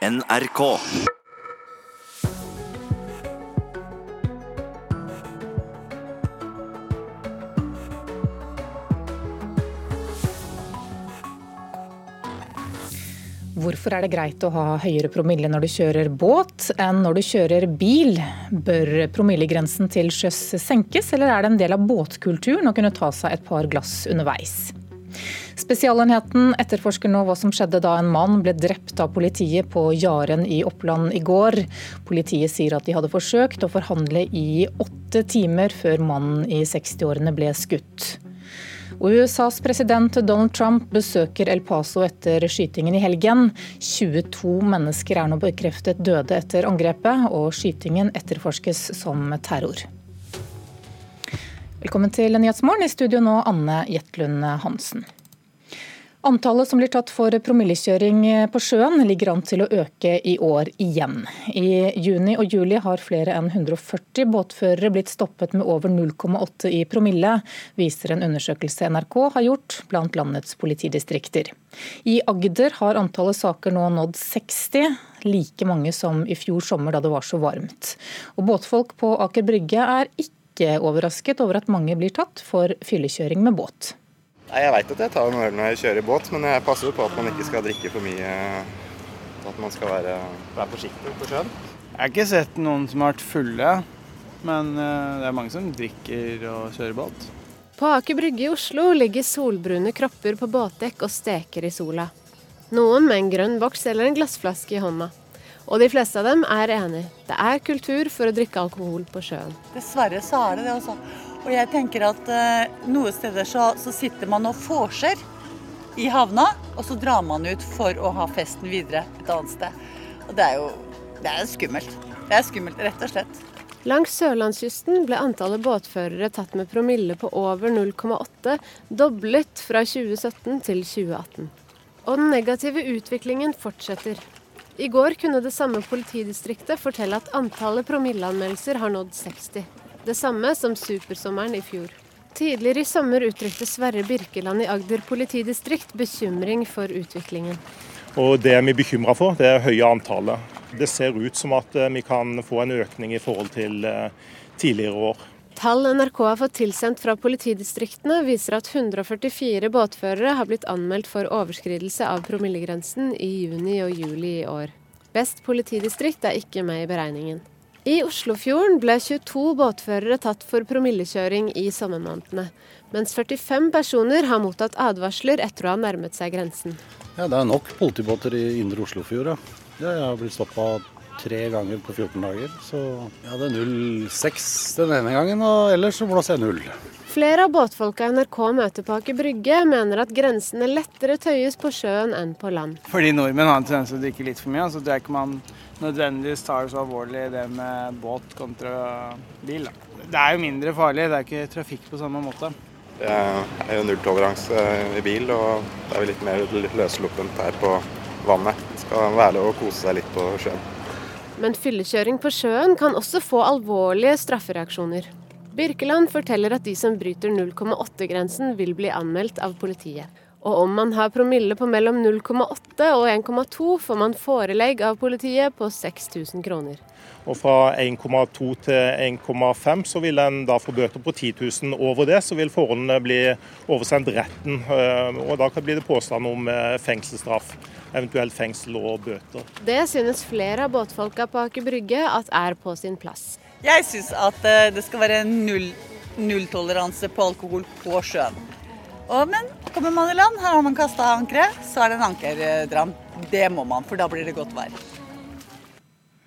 NRK. Hvorfor er det greit å ha høyere promille når du kjører båt enn når du kjører bil? Bør promillegrensen til sjøs senkes, eller er det en del av båtkulturen å kunne ta seg et par glass underveis? Spesialenheten etterforsker nå hva som skjedde da en mann ble drept av politiet på Jaren i Oppland i går. Politiet sier at de hadde forsøkt å forhandle i åtte timer før mannen i 60-årene ble skutt. USAs president Donald Trump besøker El Paso etter skytingen i helgen. 22 mennesker er nå bekreftet døde etter angrepet, og skytingen etterforskes som terror. Velkommen til Nyhetsmorgen. I studio nå Anne Jetlund Hansen. Antallet som blir tatt for promillekjøring på sjøen ligger an til å øke i år igjen. I juni og juli har flere enn 140 båtførere blitt stoppet med over 0,8 i promille, viser en undersøkelse NRK har gjort blant landets politidistrikter. I Agder har antallet saker nå nådd 60, like mange som i fjor sommer da det var så varmt. Og båtfolk på Aker Brygge er ikke overrasket over at mange blir tatt for fyllekjøring med båt. Nei, Jeg veit at jeg tar en øl når jeg kjører båt, men jeg passer på at man ikke skal drikke for mye. At man skal være, være forsiktig på sjøen. Jeg har ikke sett noen som har vært fulle, men eh, det er mange som drikker og kjører båt. På Aker Brygge i Oslo ligger solbrune kropper på båtdekk og steker i sola. Noen med en grønn boks eller en glassflaske i hånda. Og de fleste av dem er enig. Det er kultur for å drikke alkohol på sjøen. Dessverre så er det det, altså. Og jeg tenker at eh, noen steder så, så, sitter man og vorser i havna, og så drar man ut for å ha festen videre et annet sted. Og det er jo det er skummelt. Det er skummelt, rett og slett. Langs sørlandskysten ble antallet båtførere tatt med promille på over 0,8 doblet fra 2017 til 2018. Og den negative utviklingen fortsetter. I går kunne det samme politidistriktet fortelle at antallet promilleanmeldelser har nådd 60. Det samme som supersommeren i fjor. Tidligere i sommer uttrykte Sverre Birkeland i Agder politidistrikt bekymring for utviklingen. Og Det er vi bekymra for, det er høye antallet. Det ser ut som at eh, vi kan få en økning i forhold til eh, tidligere år. Tall NRK har fått tilsendt fra politidistriktene viser at 144 båtførere har blitt anmeldt for overskridelse av promillegrensen i juni og juli i år. Best politidistrikt er ikke med i beregningen. I Oslofjorden ble 22 båtførere tatt for promillekjøring i sommermånedene, mens 45 personer har mottatt advarsler etter å ha nærmet seg grensen. Ja, Det er nok politibåter i indre Oslofjord, ja. Jeg har blitt stoppa tre ganger på 14 dager. Så jeg hadde 0,6 den ene gangen, og ellers så blåser jeg null. Flere av båtfolka NRK møter på Aker Brygge, mener at grensene lettere tøyes på sjøen enn på land. Fordi nordmenn har en tendens til å drikke litt for mye, så det jeg ikke man nødvendigvis tar det så alvorlig det med båt kontra bil. Da. Det er jo mindre farlig, det er ikke trafikk på samme måte. Det er jo nulltoleranse i bil, og det er jo litt mer løssluppent her på vannet. Det skal være lov å kose seg litt på sjøen. Men fyllekjøring på sjøen kan også få alvorlige straffereaksjoner. Birkeland forteller at de som bryter 0,8-grensen vil bli anmeldt av politiet. Og om man har promille på mellom 0,8 og 1,2, får man forelegg av politiet på 6000 kroner. Og fra 1,2 til 1,5 så vil en da få bøter på 10 000. Over det så vil forholdene bli oversendt retten, eh, og da blir det påstand om eh, fengselsstraff. Eventuelt fengsel og bøter. Det synes flere av båtfolka på Aker Brygge at er på sin plass. Jeg syns at eh, det skal være null, nulltoleranse på alkohol på sjøen. Og, men kommer man i land, her har man kasta ankeret, så er det en ankerdram. Det må man, for da blir det godt vær.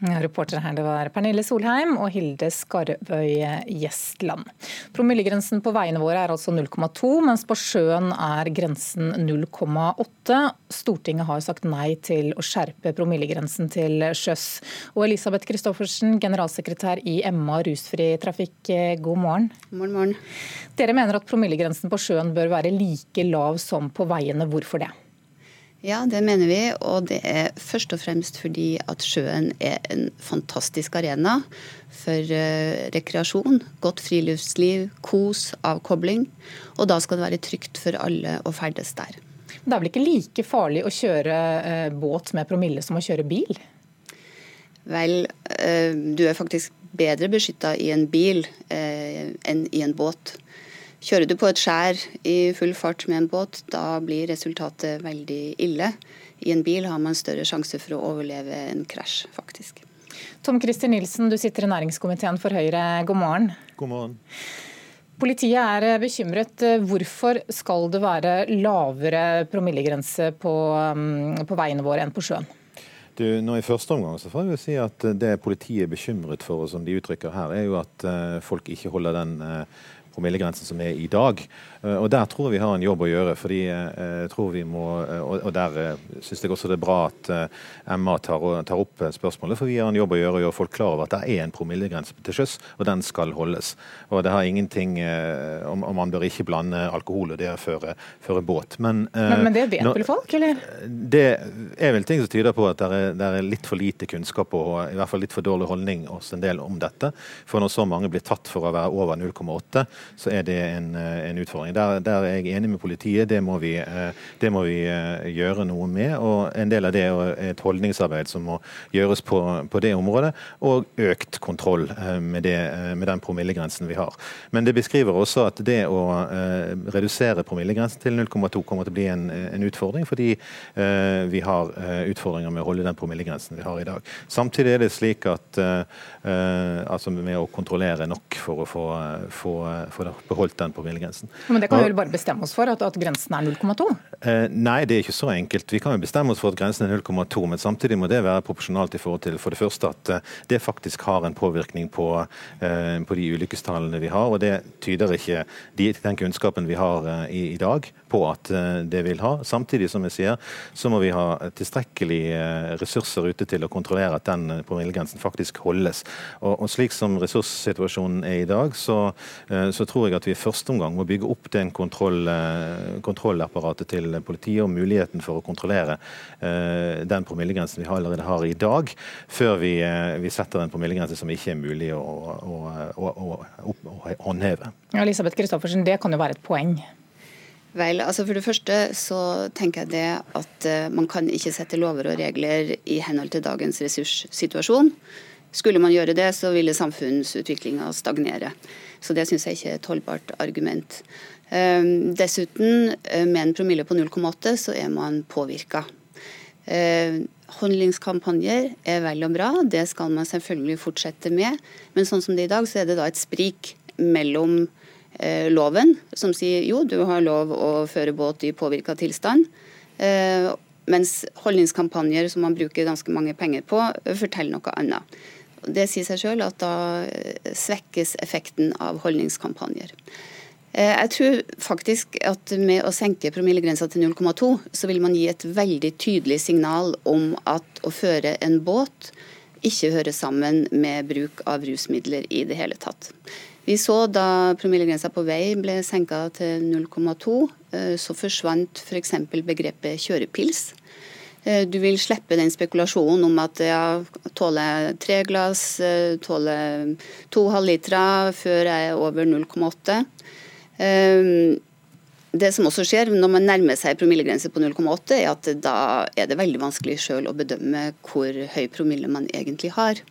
Ja, reportere her det var Pernille Solheim og Hilde Skarvøy Gjestland. Promillegrensen på veiene våre er altså 0,2, mens på sjøen er grensen 0,8. Stortinget har sagt nei til å skjerpe promillegrensen til sjøs. Og Elisabeth Christoffersen, generalsekretær i Emma rusfri trafikk, god morgen. Morgen, morgen. Dere mener at promillegrensen på sjøen bør være like lav som på veiene. Hvorfor det? Ja, det mener vi. Og det er først og fremst fordi at sjøen er en fantastisk arena for uh, rekreasjon, godt friluftsliv, kos, avkobling. Og da skal det være trygt for alle å ferdes der. Det er vel ikke like farlig å kjøre båt med promille som å kjøre bil? Vel, du er faktisk bedre beskytta i en bil enn i en båt. Kjører du på et skjær i full fart med en båt, da blir resultatet veldig ille. I en bil har man større sjanse for å overleve en krasj, faktisk. Tom Christer Nilsen, du sitter i næringskomiteen for Høyre. God morgen. God morgen. Politiet er bekymret. Hvorfor skal det være lavere promillegrense på, mm, på veiene våre enn på sjøen? Du, nå I første omgang så får jeg si at det politiet er bekymret for, og som de uttrykker her, er jo at uh, folk ikke holder den uh, promillegrensen som er i dag. Eh, og Der tror jeg vi har en jobb å gjøre. fordi eh, jeg tror vi må, eh, og Der syns jeg også det er bra at Emma tar, tar, opp spørsmålet. For vi har en jobb å gjøre å gjøre folk klar over at det er en promillegrense til sjøs, og den skal holdes. Og det har ingenting om, Man bør ikke blande alkohol og det å føre, føre båt. Men, men, men, det vet vel folk, eller? Det er vel ting som tyder på at det er, det er litt for lite kunnskap og i hvert fall litt for dårlig holdning hos en del om dette. For når så mange blir tatt for å være over 0,8, så er det en, en utfordring. Der, der, er jeg enig med politiet. Det må, vi, eh, det må vi eh, gjøre noe med. og En del av det er et holdningsarbeid som må gjøres på, på det området. Og økt kontroll eh, med, det, med, den promillegrensen vi har. Men det beskriver også at det å redusere promillegrensen til 0,2 kommer til å bli en, en utfordring, fordi vi har utfordringer med å holde den promillegrensen vi har i dag. Samtidig er det slik at altså med å kontrollere nok for å få, få, få beholdt den promillegrensen. Men det kan vi vel bare bestemme oss for, at, at grensen er 0,2? Eh, nei, det er ikke så enkelt. Vi kan jo bestemme oss for at grensen er 0,2, men samtidig må det være proporsjonalt i forhold til for det første at eh, det faktisk har en påvirkning på, eh, på de ulykkestallene vi har. og Det tyder ikke de, den kunnskapen vi har eh, i, i, dag på at eh, det vil ha. Samtidig som jeg sier, så må vi ha tilstrekkelig ressurser ute til å kontrollere at den promillegrensen faktisk holdes. Og, og, Slik som ressurssituasjonen er i dag, så, så tror jeg at vi i første omgang må bygge opp den kontroll, eh, kontrollapparatet til politiet og muligheten for å kontrollere uh, den promillegrensen vi allerede har i dag, før vi, uh, vi setter en promillegrense som ikke er mulig å, å, å, å håndheve. Elisabeth Kristoffersen, det kan jo være et poeng? Vel, altså For det første så tenker jeg det at man kan ikke sette lover og regler i henhold til dagens ressurssituasjon. Skulle man gjøre det, så ville samfunnsutviklinga stagnere. Så det syns jeg ikke er et holdbart argument. Ehm, dessuten, eh, med en promille på 0,8 så er man påvirka. Ehm, er vel og bra, det skal man selvfølgelig fortsette med. Men sånn som det er i dag, så er det da et sprik mellom eh, loven, som sier jo, du har lov å føre båt i påvirka tilstand. Eh, mens holdningskampanjer som man bruker ganske mange penger på, forteller noe annet. Det sier seg sjøl at da svekkes effekten av holdningskampanjer. Eh, jeg tror faktisk at med å senke promillegrensa til 0,2, så vil man gi et veldig tydelig signal om at å føre en båt ikke hører sammen med bruk av rusmidler i det hele tatt. Vi så da promillegrensa på vei ble senka til 0,2, eh, så forsvant f.eks. For begrepet kjørepils. Eh, du vil slippe den spekulasjonen om at ja, tåler tre glass, tåler to halvlitere før jeg er over 0,8. Ehm, det som også skjer når man nærmer seg promillegrense på 0,8, er at da er det veldig vanskelig sjøl å bedømme hvor høy promille man egentlig har.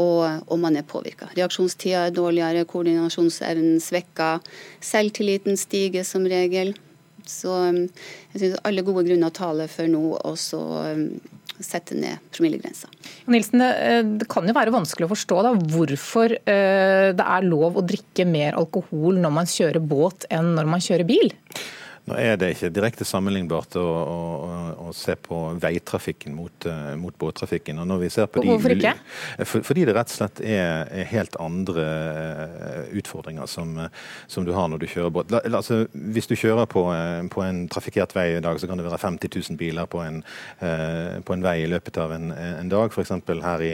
Og, og man er påvirka. Reaksjonstida er dårligere, koordinasjonsevnen svekka, selvtilliten stiger som regel. Så ehm, jeg syns alle gode grunner taler for nå å ehm, sette ned promillegrensa. Nilsen, det, det kan jo være vanskelig å forstå da, hvorfor eh, det er lov å drikke mer alkohol når man kjører båt enn når man kjører bil? Nå er det ikke direkte sammenlignbart å, å, å se på veitrafikken mot, uh, mot, båttrafikken. Og når vi ser på Hvorfor ikke? For, fordi det rett og slett er, er helt andre uh, utfordringer som, som, du har når du kjører båt. La, altså, hvis du kjører på, på, en trafikkert vei i dag, så kan det være 50 000 biler på en, på en vei i løpet av en, en dag, f.eks. Her, i,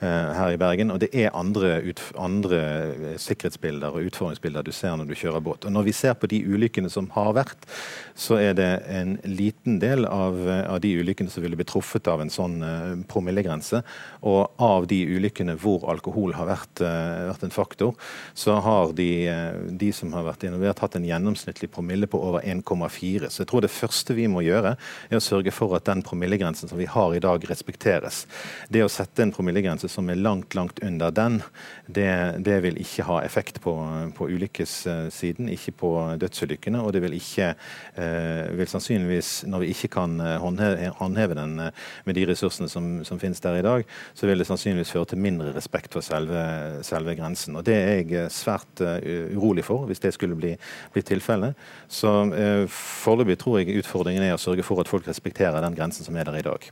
her i Bergen. Og det er andre, ut, andre sikkerhetsbilder og utfordringsbilder du ser når du kjører båt. Og når vi ser på de ulykkene som har vært, så er det en liten del av, av de ulykkene som ville blitt truffet av en sånn uh, promillegrense. Og av de ulykkene hvor alkohol har vært, uh, vært en faktor, så har de, de, som har vært involvert, hatt en gjennomsnittlig promille på over 1,4. Så jeg tror det første vi må gjøre, er å sørge for at den promillegrensen som vi har i dag, respekteres. Det å sette en promillegrense som er langt, langt under den, det, det vil ikke ha effekt på, på ulykkessiden, ikke på dødsulykkene. Og det vil ikke eh, vil sannsynligvis, når vi ikke kan eh, håndheve, den eh, med de ressursene som, som, finnes der i dag, så vil det sannsynligvis føre til mindre respekt for selve, selve grensen. Og Det er jeg svært urolig for, hvis det skulle bli, bli tilfellet. Så foreløpig tror jeg utfordringen er å sørge for at folk respekterer den grensen som er der i dag.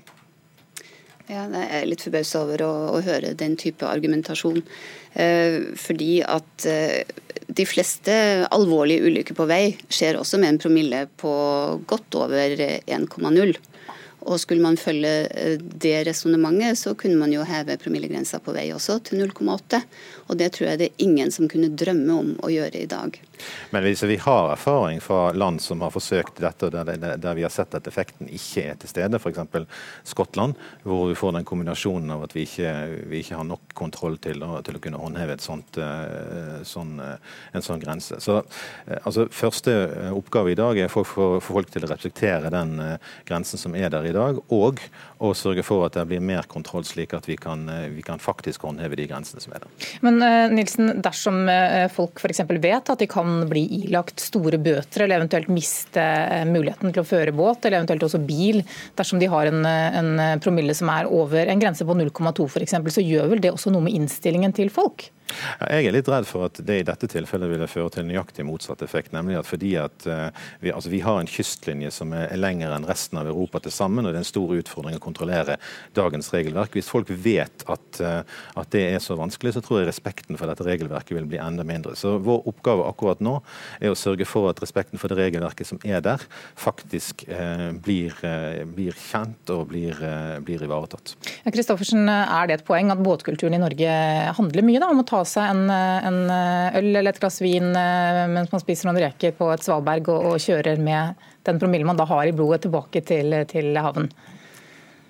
Ja, jeg er litt forbausa over å, å, høre den type argumentasjon. Eh, fordi at eh, de fleste alvorlige ulykker på vei skjer også med en promille på godt over 1,0. Og skulle man følge eh, det resonnementet, så kunne man jo heve promillegrensa på vei også til 0,8. Og det tror jeg det er ingen som kunne drømme om å gjøre i dag. Men hvis vi har erfaring fra land som har forsøkt dette, der, der vi har sett at effekten ikke er til stede, f.eks. Skottland, hvor vi får den kombinasjonen av at vi ikke, vi ikke har nok kontroll til å, til å kunne håndheve sånt, eh, sånn, eh, en sånn grense. Så altså, Første oppgave i dag er å for folk til å respektere den grensen som er der i dag, og å sørge for at det blir mer kontroll, slik at vi kan, vi kan faktisk håndheve de grensene som er der. Men Nilsen, dersom folk f.eks. vet at de kan bli ilagt store bøter eller eventuelt miste eh, muligheten til å føre båt eller eventuelt også bil dersom de har en, eh, en promille som er over en grense på 0,2 f.eks., så gjør vel det også noe med innstillingen til folk? Jeg er litt redd for at det i dette tilfellet ville føre til nøyaktig motsatt effekt. nemlig at fordi at vi, altså vi, har en kystlinje som er lengre enn resten av Europa til sammen, og det er en stor utfordring å kontrollere dagens regelverk. Hvis folk vet at, uh, at, det er så vanskelig, så tror jeg respekten for dette regelverket vil bli enda mindre. Så Vår oppgave akkurat nå er å sørge for at respekten for det regelverket som er der, faktisk eh, blir, blir, kjent og blir, blir ivaretatt. Kristoffersen, Er det et poeng at båtkulturen i Norge handler mye da, om å ta seg en, en, øl eller et glass vin eh, mens man spiser noen reker på et svalberg og, og kjører med den promillen man da har i blodet tilbake til, til havn?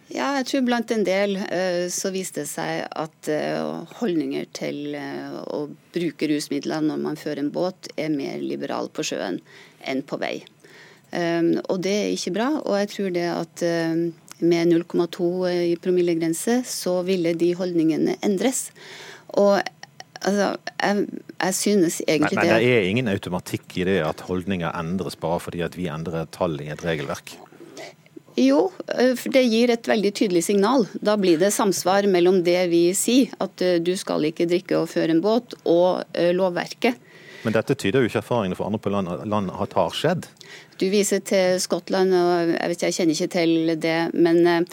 Ja, jeg tror blant en del uh, så viste det seg at uh, holdninger til uh, å bruke rusmidler når man fører en båt, er mer liberal på sjøen enn på vei. Um, og det er ikke bra. Og jeg tror det at med 0,2 i promillegrense, så ville de holdningene endres. Og Altså, jeg, jeg, synes egentlig men, men det er ingen automatikk i det at holdninger endres bare fordi at vi endrer tall i et regelverk? Jo, eh, for det gir et veldig tydelig signal. Da blir det samsvar mellom det vi sier, at eh, du skal ikke drikke og føre en båt, og eh, lovverket. Men dette tyder jo ikke erfaringene for andre på land, land at har skjedd? Du viser til Skottland, og jeg, vet, jeg kjenner ikke til det. Men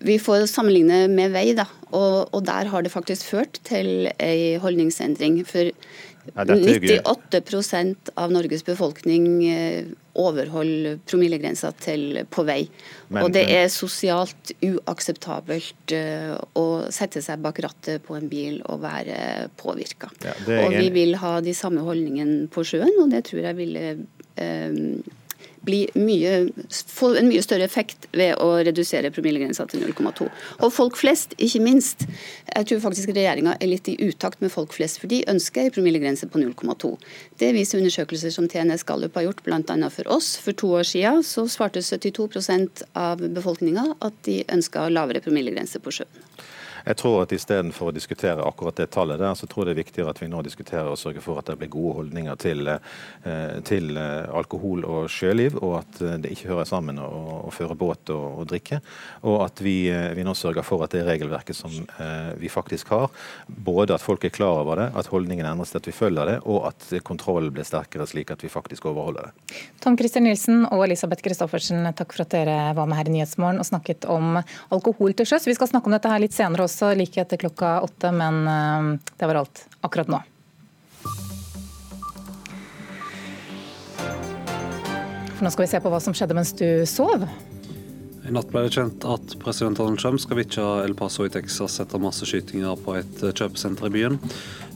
vi får sammenligne med vei, da. Og, og, der har det faktisk ført til ei holdningsendring. For ja, 98 av Norges befolkning eh, overholder promillegrensa til på vei. Men, og det er sosialt uakseptabelt uh, å sette seg bak rattet på en bil og være påvirka. Ja, og vi vil ha de samme holdningene på sjøen, og det tror jeg ville uh, bli mye, få en mye større effekt ved å redusere promillegrensa til 0,2. Og folk flest, ikke minst. Jeg tror faktisk regjeringa er litt i utakt med folk flest, for de ønsker en promillegrense på 0,2. Det viser undersøkelser som TNS Gallup har gjort, bl.a. for oss. For to år siden så svarte 72% av befolkninga at de ønska lavere promillegrense på sjøen. Jeg tror at Istedenfor å diskutere akkurat det tallet der, så tror jeg det er viktigere at vi nå diskuterer og sørger for at det blir gode holdninger til, eh, til eh, alkohol og sjøliv, og at eh, det ikke hører sammen å, å føre båt og, og, drikke. Og at vi, vi, nå sørger for at det regelverket som vi faktisk har, både at folk er klar over det, at holdningen endres til at vi følger det, og at kontrollen blir sterkere, slik at vi faktisk overholder det. Tom Christer Nilsen og Elisabeth Christoffersen, takk for at dere var med her i Nyhetsmorgen og snakket om alkohol til sjøs. Vi skal snakke om dette her litt senere også også like etter klokka åtte, men eh, det var alt akkurat nå. For nå skal vi se på hva som skjedde mens du sov. I natt ble det kjent at president Donald Trump skal vitje El Paso i Texas etter masseskytinger på et kjøpesenter i byen.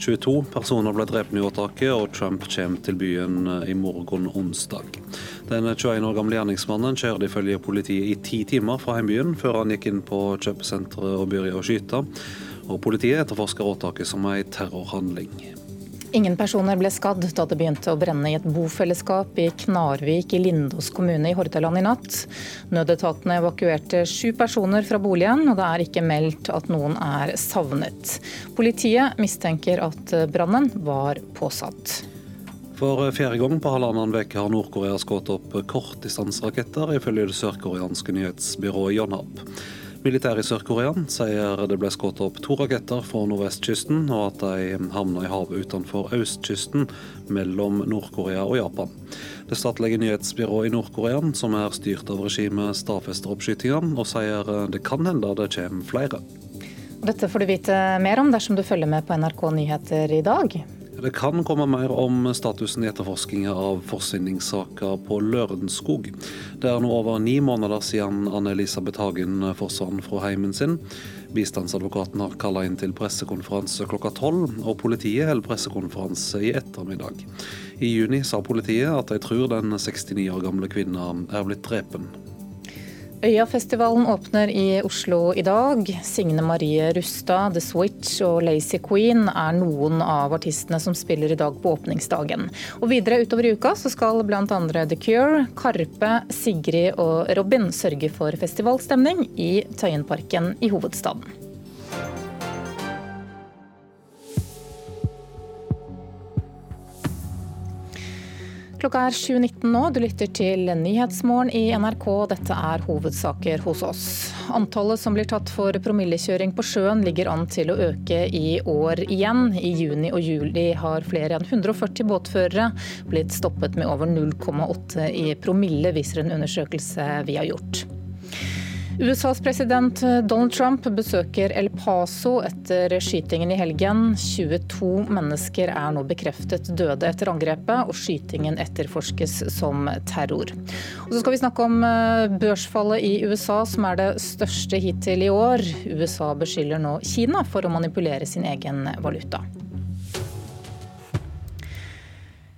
22 personer ble drept i åtaket, og Trump kommer til byen i morgen onsdag. Den 21 år gamle gjerningsmannen kjørte ifølge politiet i ti timer fra hjembyen, før han gikk inn på kjøpesenteret og begynte å skyte. Og politiet etterforsker åtaket som en terrorhandling. Ingen personer ble skadd da det begynte å brenne i et bofellesskap i Knarvik i Lindås kommune i Hordaland i natt. Nødetatene evakuerte sju personer fra boligen, og det er ikke meldt at noen er savnet. Politiet mistenker at brannen var påsatt. For fjerde gang på halvannen uke har Nord-Korea skutt opp kortdistanseraketter, ifølge det sørkoreanske nyhetsbyrået Yonhap. Militæret i Sør-Korea sier det ble skutt opp to raketter fra nordvestkysten, og at de havna i havet utenfor østkysten mellom Nord-Korea og Japan. Det statlige nyhetsbyrået i Nord-Korea, som er styrt av regimet, stadfester oppskytingene og sier det kan hende det kommer flere. Dette får du vite mer om dersom du følger med på NRK Nyheter i dag. Det kan komme mer om statusen i etterforskningen av forsvinningssaker på Lørenskog. Det er nå over ni måneder siden Anne-Elisabeth Hagen forsvant fra heimen sin. Bistandsadvokaten har kalla inn til pressekonferanse klokka tolv, og politiet holder pressekonferanse i ettermiddag. I juni sa politiet at de tror den 69 år gamle kvinna er blitt drepen. Øyafestivalen åpner i Oslo i dag. Signe Marie Rustad, The Switch og Lazy Queen er noen av artistene som spiller i dag på åpningsdagen. Og videre utover i uka så skal bl.a. The Cure, Karpe, Sigrid og Robin sørge for festivalstemning i Tøyenparken i hovedstaden. Klokka er 7.19 nå. Du lytter til Nyhetsmorgen i NRK. Dette er hovedsaker hos oss. Antallet som blir tatt for promillekjøring på sjøen ligger an til å øke i år igjen. I juni og juli har flere enn 140 båtførere blitt stoppet med over 0,8 i promille, viser en undersøkelse vi har gjort. USAs president Donald Trump besøker El Paso etter skytingen i helgen. 22 mennesker er nå bekreftet døde etter angrepet, og skytingen etterforskes som terror. Og så skal vi snakke om eh, børsfallet i USA, som er det største hittil i år. USA beskylder nå Kina for å manipulere sin egen valuta.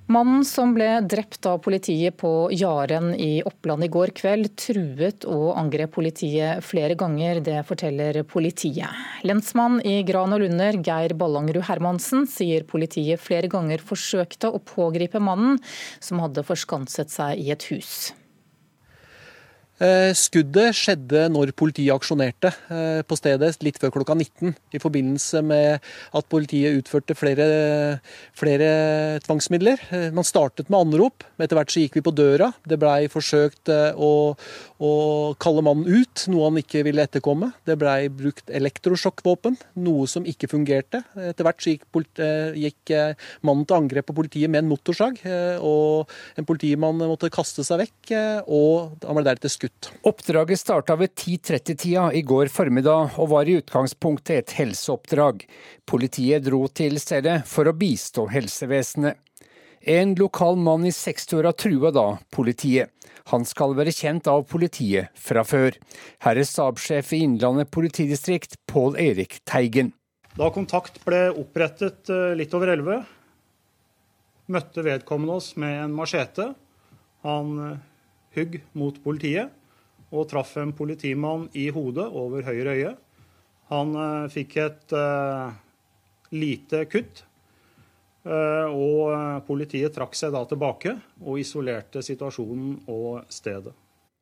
Mannen som ble drept av politiet på Jaren i Oppland i går kveld, truet og angrep politiet flere ganger. Det forteller politiet. Lensmann i Gran og Lunder, Geir Ballangrud Hermansen, sier politiet flere ganger forsøkte å pågripe mannen, som hadde forskanset seg i et hus. Eh, skuddet skjedde når politiet aksjonerte eh, på stedet litt før klokka 19. I forbindelse med at politiet utførte flere, flere tvangsmidler. Eh, man startet med anrop, men etter hvert så gikk vi på døra. Det blei forsøkt å, å, kalle mannen ut, noe han ikke ville etterkomme. Det blei brukt elektrosjokkvåpen, noe som ikke fungerte. Etter hvert gikk, gikk mannen til angrep på politiet med en motorsag, og en politimann måtte kaste seg vekk, og han ble deretter skutt. Oppdraget starta ved 10.30-tida i går formiddag og var i utgangspunktet et helseoppdrag. Politiet dro til stedet for å bistå helsevesenet. En lokal mann i 60-åra trua da politiet. Han skal være kjent av politiet fra før. Her er stabssjef i Innlandet politidistrikt, Pål Erik Teigen. Da kontakt ble opprettet eh, litt over 11, møtte vedkommende oss med en machete. Han eh, hugg mot politiet og traff en politimann i hodet over høyre øye. Han uh, fikk et lite kutt, og politiet trakk seg da tilbake og isolerte situasjonen og stedet.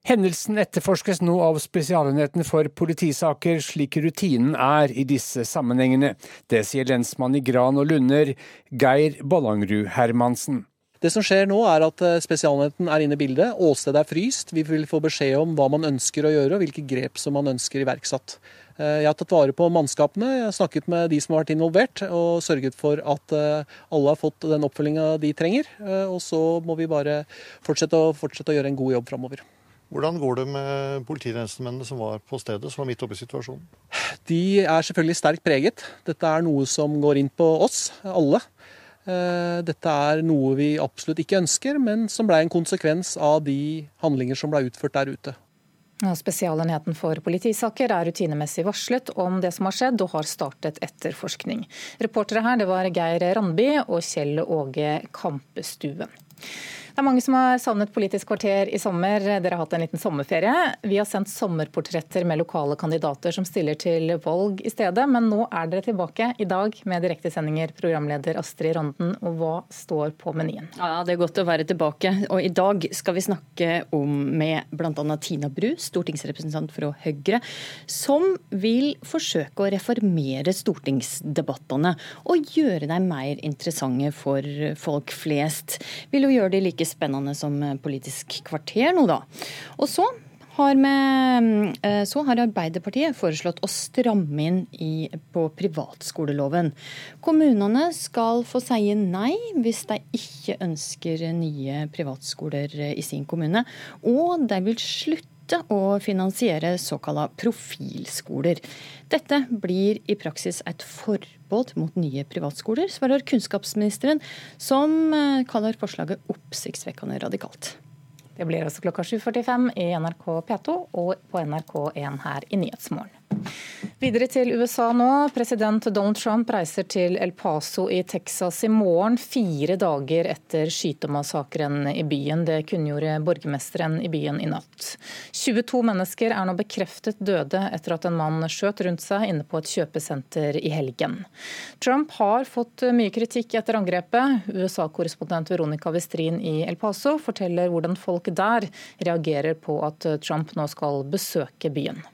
Hendelsen etterforskes nå av Spesialenheten for politisaker, slik rutinen er i disse sammenhengene. Det sier lensmann i Gran og Lunder, Geir Ballangrud Hermansen. Det som skjer nå, er at eh, Spesialenheten er inne i bildet. Åstedet er fryst. Vi vil få beskjed om hva man ønsker å gjøre, og hvilke grep som man ønsker iverksatt. Eh, jeg har tatt vare på mannskapene, jeg har snakket med de som har vært involvert, og sørget for at eh, alle har fått den oppfølginga de trenger. Og så må vi bare fortsette fortsette å gjøre en god jobb framover. Hvordan går det med polititjenestemennene som var på stedet, som var midt oppe i situasjonen? De er selvfølgelig sterkt preget. Dette er noe som går inn på oss, alle. Eh, dette er noe vi absolutt ikke ønsker, men som ble en konsekvens av de handlinger som ble utført der ute. Spesialenheten for politisaker er rutinemessig varslet om det som har skjedd, og har startet etterforskning. Reportere her det var Geir Randby og Kjell Åge Kampestuen. Det er mange som har savnet Politisk kvarter i sommer. Dere har hatt en liten sommerferie. Vi har sendt sommerportretter med lokale kandidater som stiller til valg i stedet, men nå er dere tilbake i dag med direktesendinger, programleder Astrid Randen. Og hva står på menyen? Ja, Det er godt å være tilbake. Og I dag skal vi snakke om med bl.a. Tina Bru, stortingsrepresentant fra Høyre, som vil forsøke å reformere stortingsdebattene og gjøre dem mer interessante for folk flest. Vil hun gjøre det like spennende som Politisk kvarter nå, da. Og så har, med, eh, så har Arbeiderpartiet foreslått å stramme inn i, på privatskoleloven. Kommunene skal få si nei hvis de ikke ønsker nye privatskoler i sin kommune. Og de vil slutte å finansiere såkalla profilskoler. Dette blir i praksis et forbud mot nye privatskoler, svarer kunnskapsministeren, som eh, kaller forslaget oppsiktsvekkende radikalt. Det blir altså klokka 7.45 i NRK P2 og på NRK1 her i Nyhetsmorgen. Videre til USA nå. President Donald Trump reiser til El Paso i Texas i morgen, fire dager etter skytemassakren i byen. Det kunngjorde borgermesteren i byen i natt. 22 mennesker er nå bekreftet døde etter at en mann skjøt rundt seg inne på et kjøpesenter i helgen. Trump har fått mye kritikk etter angrepet. USA-korrespondent Veronica Westrin i El Paso forteller hvordan folk der reagerer på at Trump nå skal besøke byen.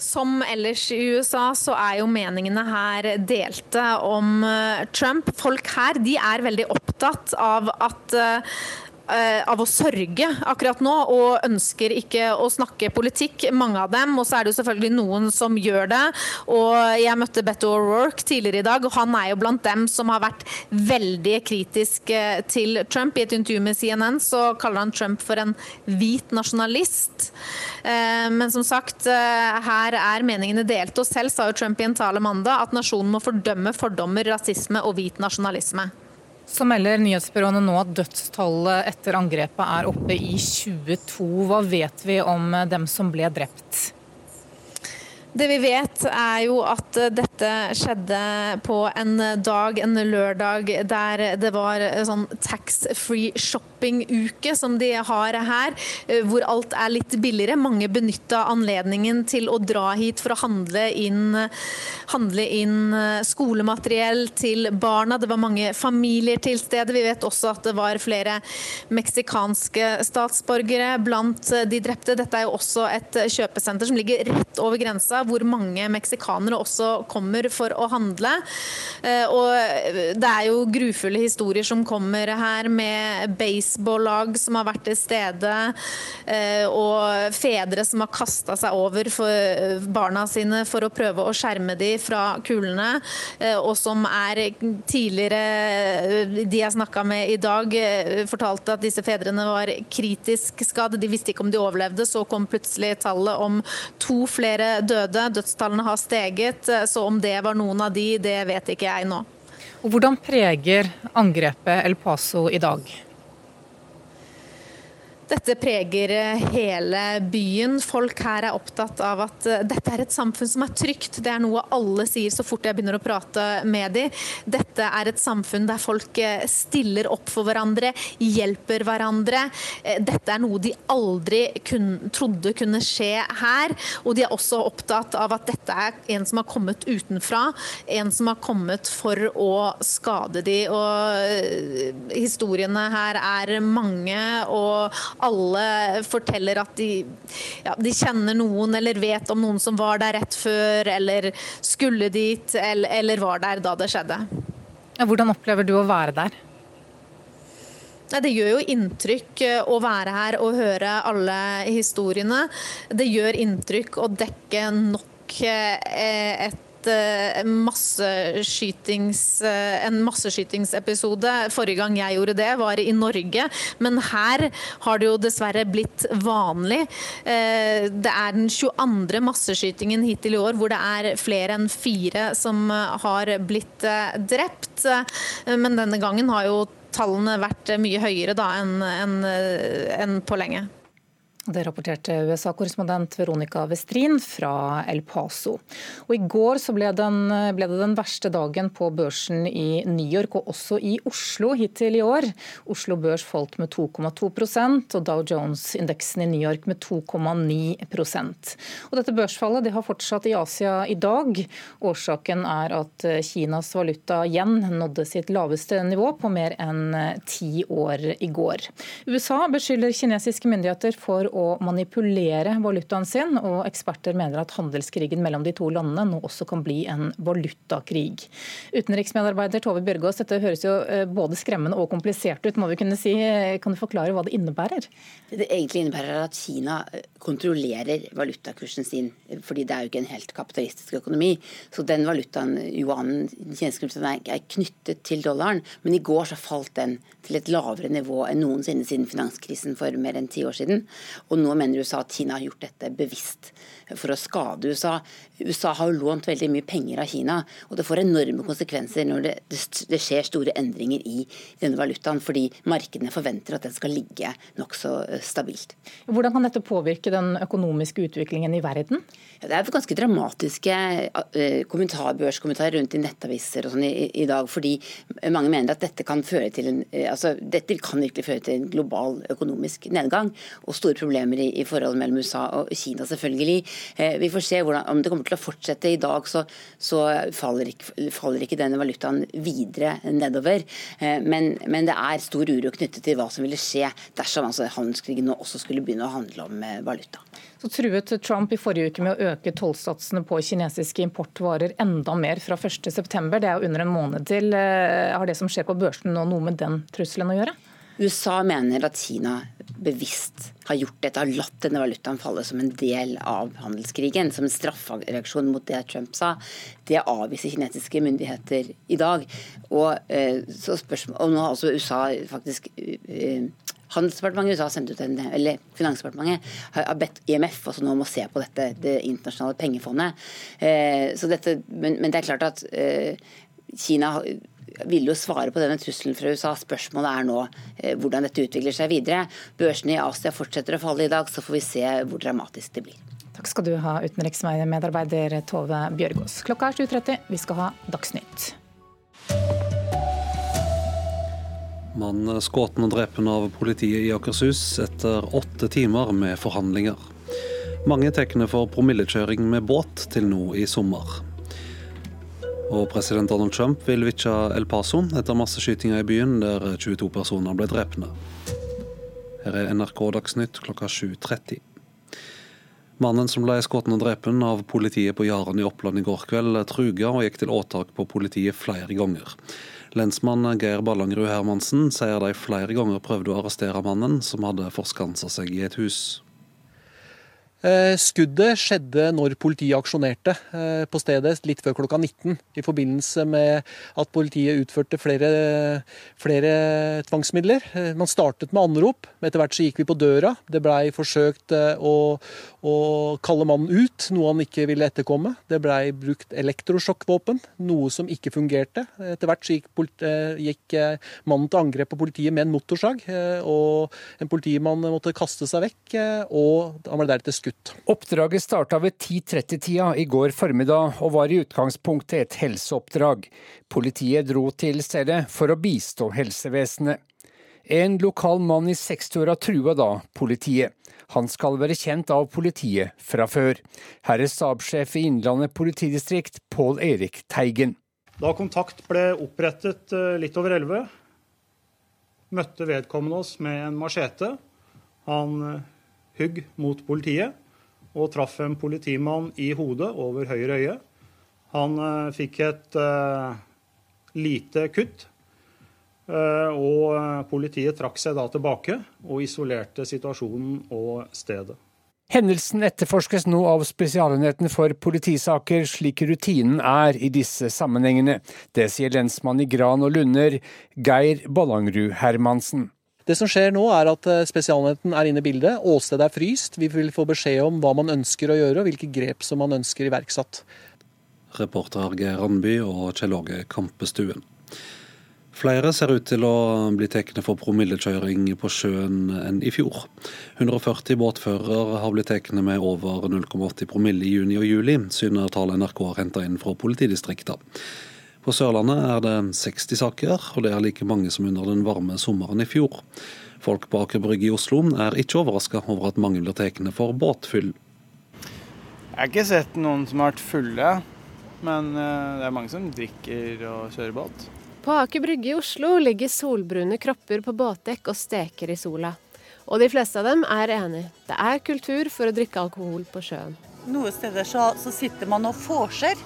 Som ellers i USA så er jo meningene her delte om eh, Trump. Folk her de er veldig opptatt av at eh, av å sørge akkurat nå, og ønsker ikke å snakke politikk, mange av dem. Og så er det jo selvfølgelig noen som gjør det. Og jeg møtte Beto O'Rourke tidligere i dag, og han er jo blant dem som har vært veldig kritisk eh, til Trump. I et intervju med CNN så kaller han Trump for en hvit nasjonalist. Eh, men som sagt, her er meningene delte, og selv sa jo Trump i en tale mandag at nasjonen må fordømme fordommer, rasisme og hvit nasjonalisme. Så melder nyhetsbyråene nå at dødstallet etter angrepet er oppe i 22. Hva vet vi om dem som ble drept? Det vi vet er jo at dette skjedde på en dag, en lørdag, der det var sånn tax-free shopping-uke som de har her, hvor alt er litt billigere. Mange benytta anledningen til å dra hit for å handle inn, handle inn skolemateriell til barna. Det var mange familier til stede. Vi vet også at det var flere meksikanske statsborgere blant de drepte. Dette er jo også et kjøpesenter som ligger rett over grensa hvor mange meksikanere også kommer for å handle. Eh, og det er jo grufulle historier som kommer her, med baseball-lag som har vært til stede, eh, og fedre som har kasta seg over for barna sine for å prøve å skjerme dem fra kulene, eh, og som er tidligere De jeg snakka med i dag, fortalte at disse fedrene var kritisk skadd. De visste ikke om de overlevde. Så kom plutselig tallet om to flere døde. Dødstallene har steget, så om det var noen av de, det vet ikke jeg nå. Og Hvordan preger angrepet El Paso i dag? Dette preger eh, hele byen. Folk her er opptatt av at eh, dette er et samfunn som er trygt. Det er noe alle sier så fort jeg begynner å prate med dem. Dette er et samfunn der folk eh, stiller opp for hverandre, hjelper hverandre. Dette er noe de aldri kun, trodde kunne skje her. Og de er også opptatt av at dette er en som har kommet utenfra, en som har kommet for å skade dem. Og historiene her er mange. og alle forteller at de, ja, de, kjenner noen eller vet om noen som var der rett før, eller skulle dit, eller, eller var der da det skjedde. Hvordan opplever du å være der? Det gjør jo inntrykk eh, å være her og høre alle historiene. Det gjør inntrykk å dekke nok eh, Eh, eh, en masseskytingsepisode. Forrige gang jeg gjorde det, var i Norge. Men her har det jo dessverre blitt vanlig. Eh, det er den 22. masseskytingen hittil i år hvor det er flere enn fire som har blitt drept. Men denne gangen har jo tallene vært mye høyere da enn en, en på lenge. Det rapporterte USA-korrespondent Veronica Westrin fra El Paso. Og I går ble, den, ble, det den verste dagen på børsen i New York og også i Oslo hittil i år. Oslo Børs falt med 2,2% og Dow Jones-indeksen i New York med 2,9 Og Dette børsfallet det har fortsatt i Asia i dag. Årsaken er at Kinas valuta igjen nådde sitt laveste nivå på mer enn ti år i går. USA beskylder kinesiske myndigheter for å manipulere valutaen sin, og eksperter mener at handelskrigen mellom de to landene nå også kan bli en valutakrig. Utenriksmedarbeider Tove Bjørgaas, dette høres jo eh, både skremmende og komplisert ut, må vi kunne si. Kan du forklare hva det innebærer? Det egentlig innebærer at Kina eh, kontrollerer valutakursen sin, fordi det er jo ikke en helt kapitalistisk økonomi. Så den valutaen, yuanen, er knyttet til dollaren. Men i går så falt den til et lavere nivå enn noensinne siden finanskrisen for mer enn ti år siden. Og nå mener USA at Kina har gjort dette bevisst for å skade USA. USA har jo lånt veldig mye penger av Kina, og det får enorme konsekvenser når det, det skjer store endringer i denne valutaen, fordi markedene forventer at den skal ligge nokså eh, stabilt. Hvordan kan dette påvirke den økonomiske utviklingen i verden? Ja, det er ganske dramatiske uh, kommentarbørskommentarer rundt i nettaviser og sånn i, i, dag, fordi mange mener at dette kan føre til en, uh, altså, dette kan virkelig føre til en global økonomisk nedgang og store problemer i, i forholdet mellom USA og Kina, selvfølgelig. Uh, vi får se hvordan, om det kommer til å fortsette. I dag så, så faller, ikke, faller, ikke, denne valutaen videre nedover. Men, men, det er stor uro knyttet til hva som ville skje dersom altså, handelskrigen nå også skulle begynne å handle om valuta. Så truet Trump i forrige uke med å øke tollsatsene på kinesiske importvarer enda mer fra 1.9. Det er jo under en måned til. Eh, har det som skjer på børsen nå noe med den trusselen å gjøre? USA mener at Kina bevisst har gjort dette, har latt denne valutaen falle som en del av handelskrigen, som en straffereaksjon mot det Trump sa. Det avviser kinesiske myndigheter i dag. Og, spørsmål, og nå har også USA faktisk eh, Handelsdepartementet USA sendt ut en, eller Finansdepartementet har bedt IMF også nå om å se på dette, det internasjonale pengefondet. Så dette, men, men, det er klart at eh, Kina vil jo svare på denne trusselen fra USA. Spørsmålet er nå eh, hvordan dette utvikler seg videre. Børsene i Asia fortsetter å falle i dag, så får vi se hvor dramatisk det blir. Takk skal du ha, utenriksmedarbeider Tove Bjørgaas. Klokka er 7.30, vi skal ha Dagsnytt. Mann skutt og drept av politiet i Akershus etter åtte timer med forhandlinger. Mange tegner for promillekjøring med båt til nå i sommer. Og president Donald Trump vil vitje El Paso etter masseskytinga i byen, der 22 personer ble drepne. Her er NRK Dagsnytt klokka 7.30. Mannen som ble skutt og drept av politiet på Jaren i Oppland i går kveld, truga og gikk til åtak på politiet flere ganger. Lensmann Geir Ballangrud Hermansen sier de flere ganger prøvde å arrestere mannen, som hadde forskansa seg i et hus. Eh, skuddet skjedde når politiet aksjonerte eh, på stedet litt før klokka 19. I forbindelse med at politiet utførte flere, flere tvangsmidler. Eh, man startet med anrop. Etter hvert så gikk vi på døra. Det blei forsøkt å, å, kalle mannen ut, noe han ikke ville etterkomme. Det blei brukt elektrosjokkvåpen, noe som ikke fungerte. Etter hvert så gikk, gikk mannen til angrep på politiet med en motorsag. Og en politimann måtte kaste seg vekk, og han ble deretter skutt ut. Oppdraget starta ved 10.30-tida i går formiddag og var i utgangspunktet et helseoppdrag. Politiet dro til stedet for å bistå helsevesenet. En lokal mann i 60-åra trua da politiet. Han skal være kjent av politiet fra før. Her er stabssjef i Innlandet politidistrikt, Pål Erik Teigen. Da kontakt ble opprettet eh, litt over elleve, møtte vedkommende oss med en machete. Han eh, hugg mot politiet og traff en politimann i hodet over høyre øye. Han uh, fikk et uh, lite kutt, uh, og politiet trakk seg da tilbake og isolerte situasjonen og stedet. Hendelsen etterforskes nå av Spesialenheten for politisaker, slik rutinen er i disse sammenhengene. Det sier lensmann i Gran og Lunder, Geir Ballangrud Hermansen. Det som skjer nå, er at eh, Spesialenheten er inne i bildet. Åstedet er fryst. Vi vil få beskjed om hva man ønsker å gjøre, og hvilke grep som man ønsker iverksatt. Reporter Geir Randby og Kjell Åge Kampestuen. Flere ser ut til å bli tatt for promillekjøring på sjøen enn i fjor. 140 båtførere har blitt tatt med over 0,80 promille i juni og juli, syner tallet NRK har henta inn fra politidistriktene. På Sørlandet er det 60 saker, og det er like mange som under den varme sommeren i fjor. Folk på Aker Brygge i Oslo er ikke overraska over at mange blir tatt for båtfyll. Jeg har ikke sett noen som har vært fulle, men eh, det er mange som drikker og kjører båt. På Aker Brygge i Oslo ligger solbrune kropper på båtdekk og steker i sola. Og de fleste av dem er enig. Det er kultur for å drikke alkohol på sjøen. Noen steder så, så sitter man og vorser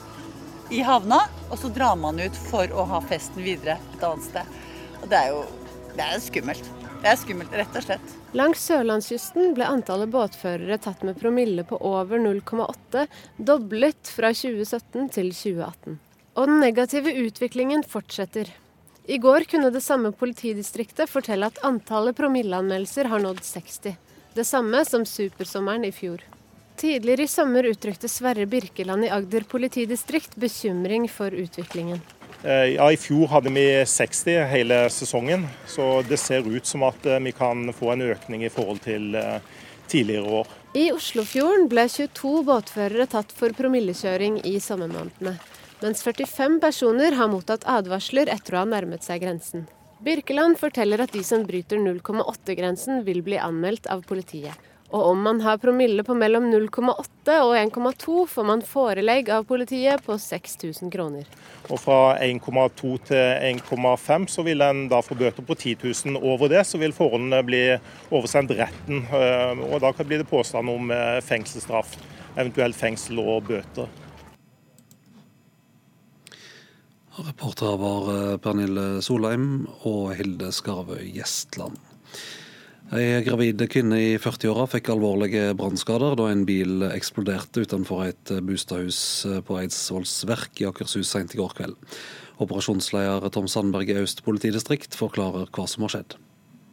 i havna, og så drar man ut for å ha festen videre et annet sted. Og det er jo det er skummelt. Det er skummelt, rett og slett. Langs sørlandskysten ble antallet båtførere tatt med promille på over 0,8 doblet fra 2017 til 2018. Og den negative utviklingen fortsetter. I går kunne det samme politidistriktet fortelle at antallet promilleanmeldelser har nådd 60. Det samme som supersommeren i fjor. Tidligere i sommer uttrykte Sverre Birkeland i Agder politidistrikt bekymring for utviklingen. Eh, ja, I fjor hadde vi 60 hele sesongen, så det ser ut som at eh, vi kan få en økning i forhold til eh, tidligere år. I Oslofjorden ble 22 båtførere tatt for promillekjøring i sommermånedene mens 45 personer har mottatt advarsler etter å ha nærmet seg grensen. Birkeland forteller at de som bryter 0,8-grensen vil bli anmeldt av politiet. Og om man har promille på mellom 0,8 og 1,2, får man forelegg av politiet på 6000 kroner. Og Fra 1,2 til 1,5 så vil en da få bøter på 10 000. Over det så vil forholdene bli oversendt retten. Eh, og Da blir det påstand om eh, fengselsstraff, eventuelt fengsel og bøter. Reportere var eh, Pernille Solheim og Hilde Skarvøy Gjestland. Ei gravid kvinne i 40-åra fikk alvorlige brannskader da en bil eksploderte utenfor et bostadhus eh, på Eidsvollsverk i Akershus seint i går kveld. Operasjonsleder Tom Sandberg i Øst politidistrikt forklarer hva som har skjedd.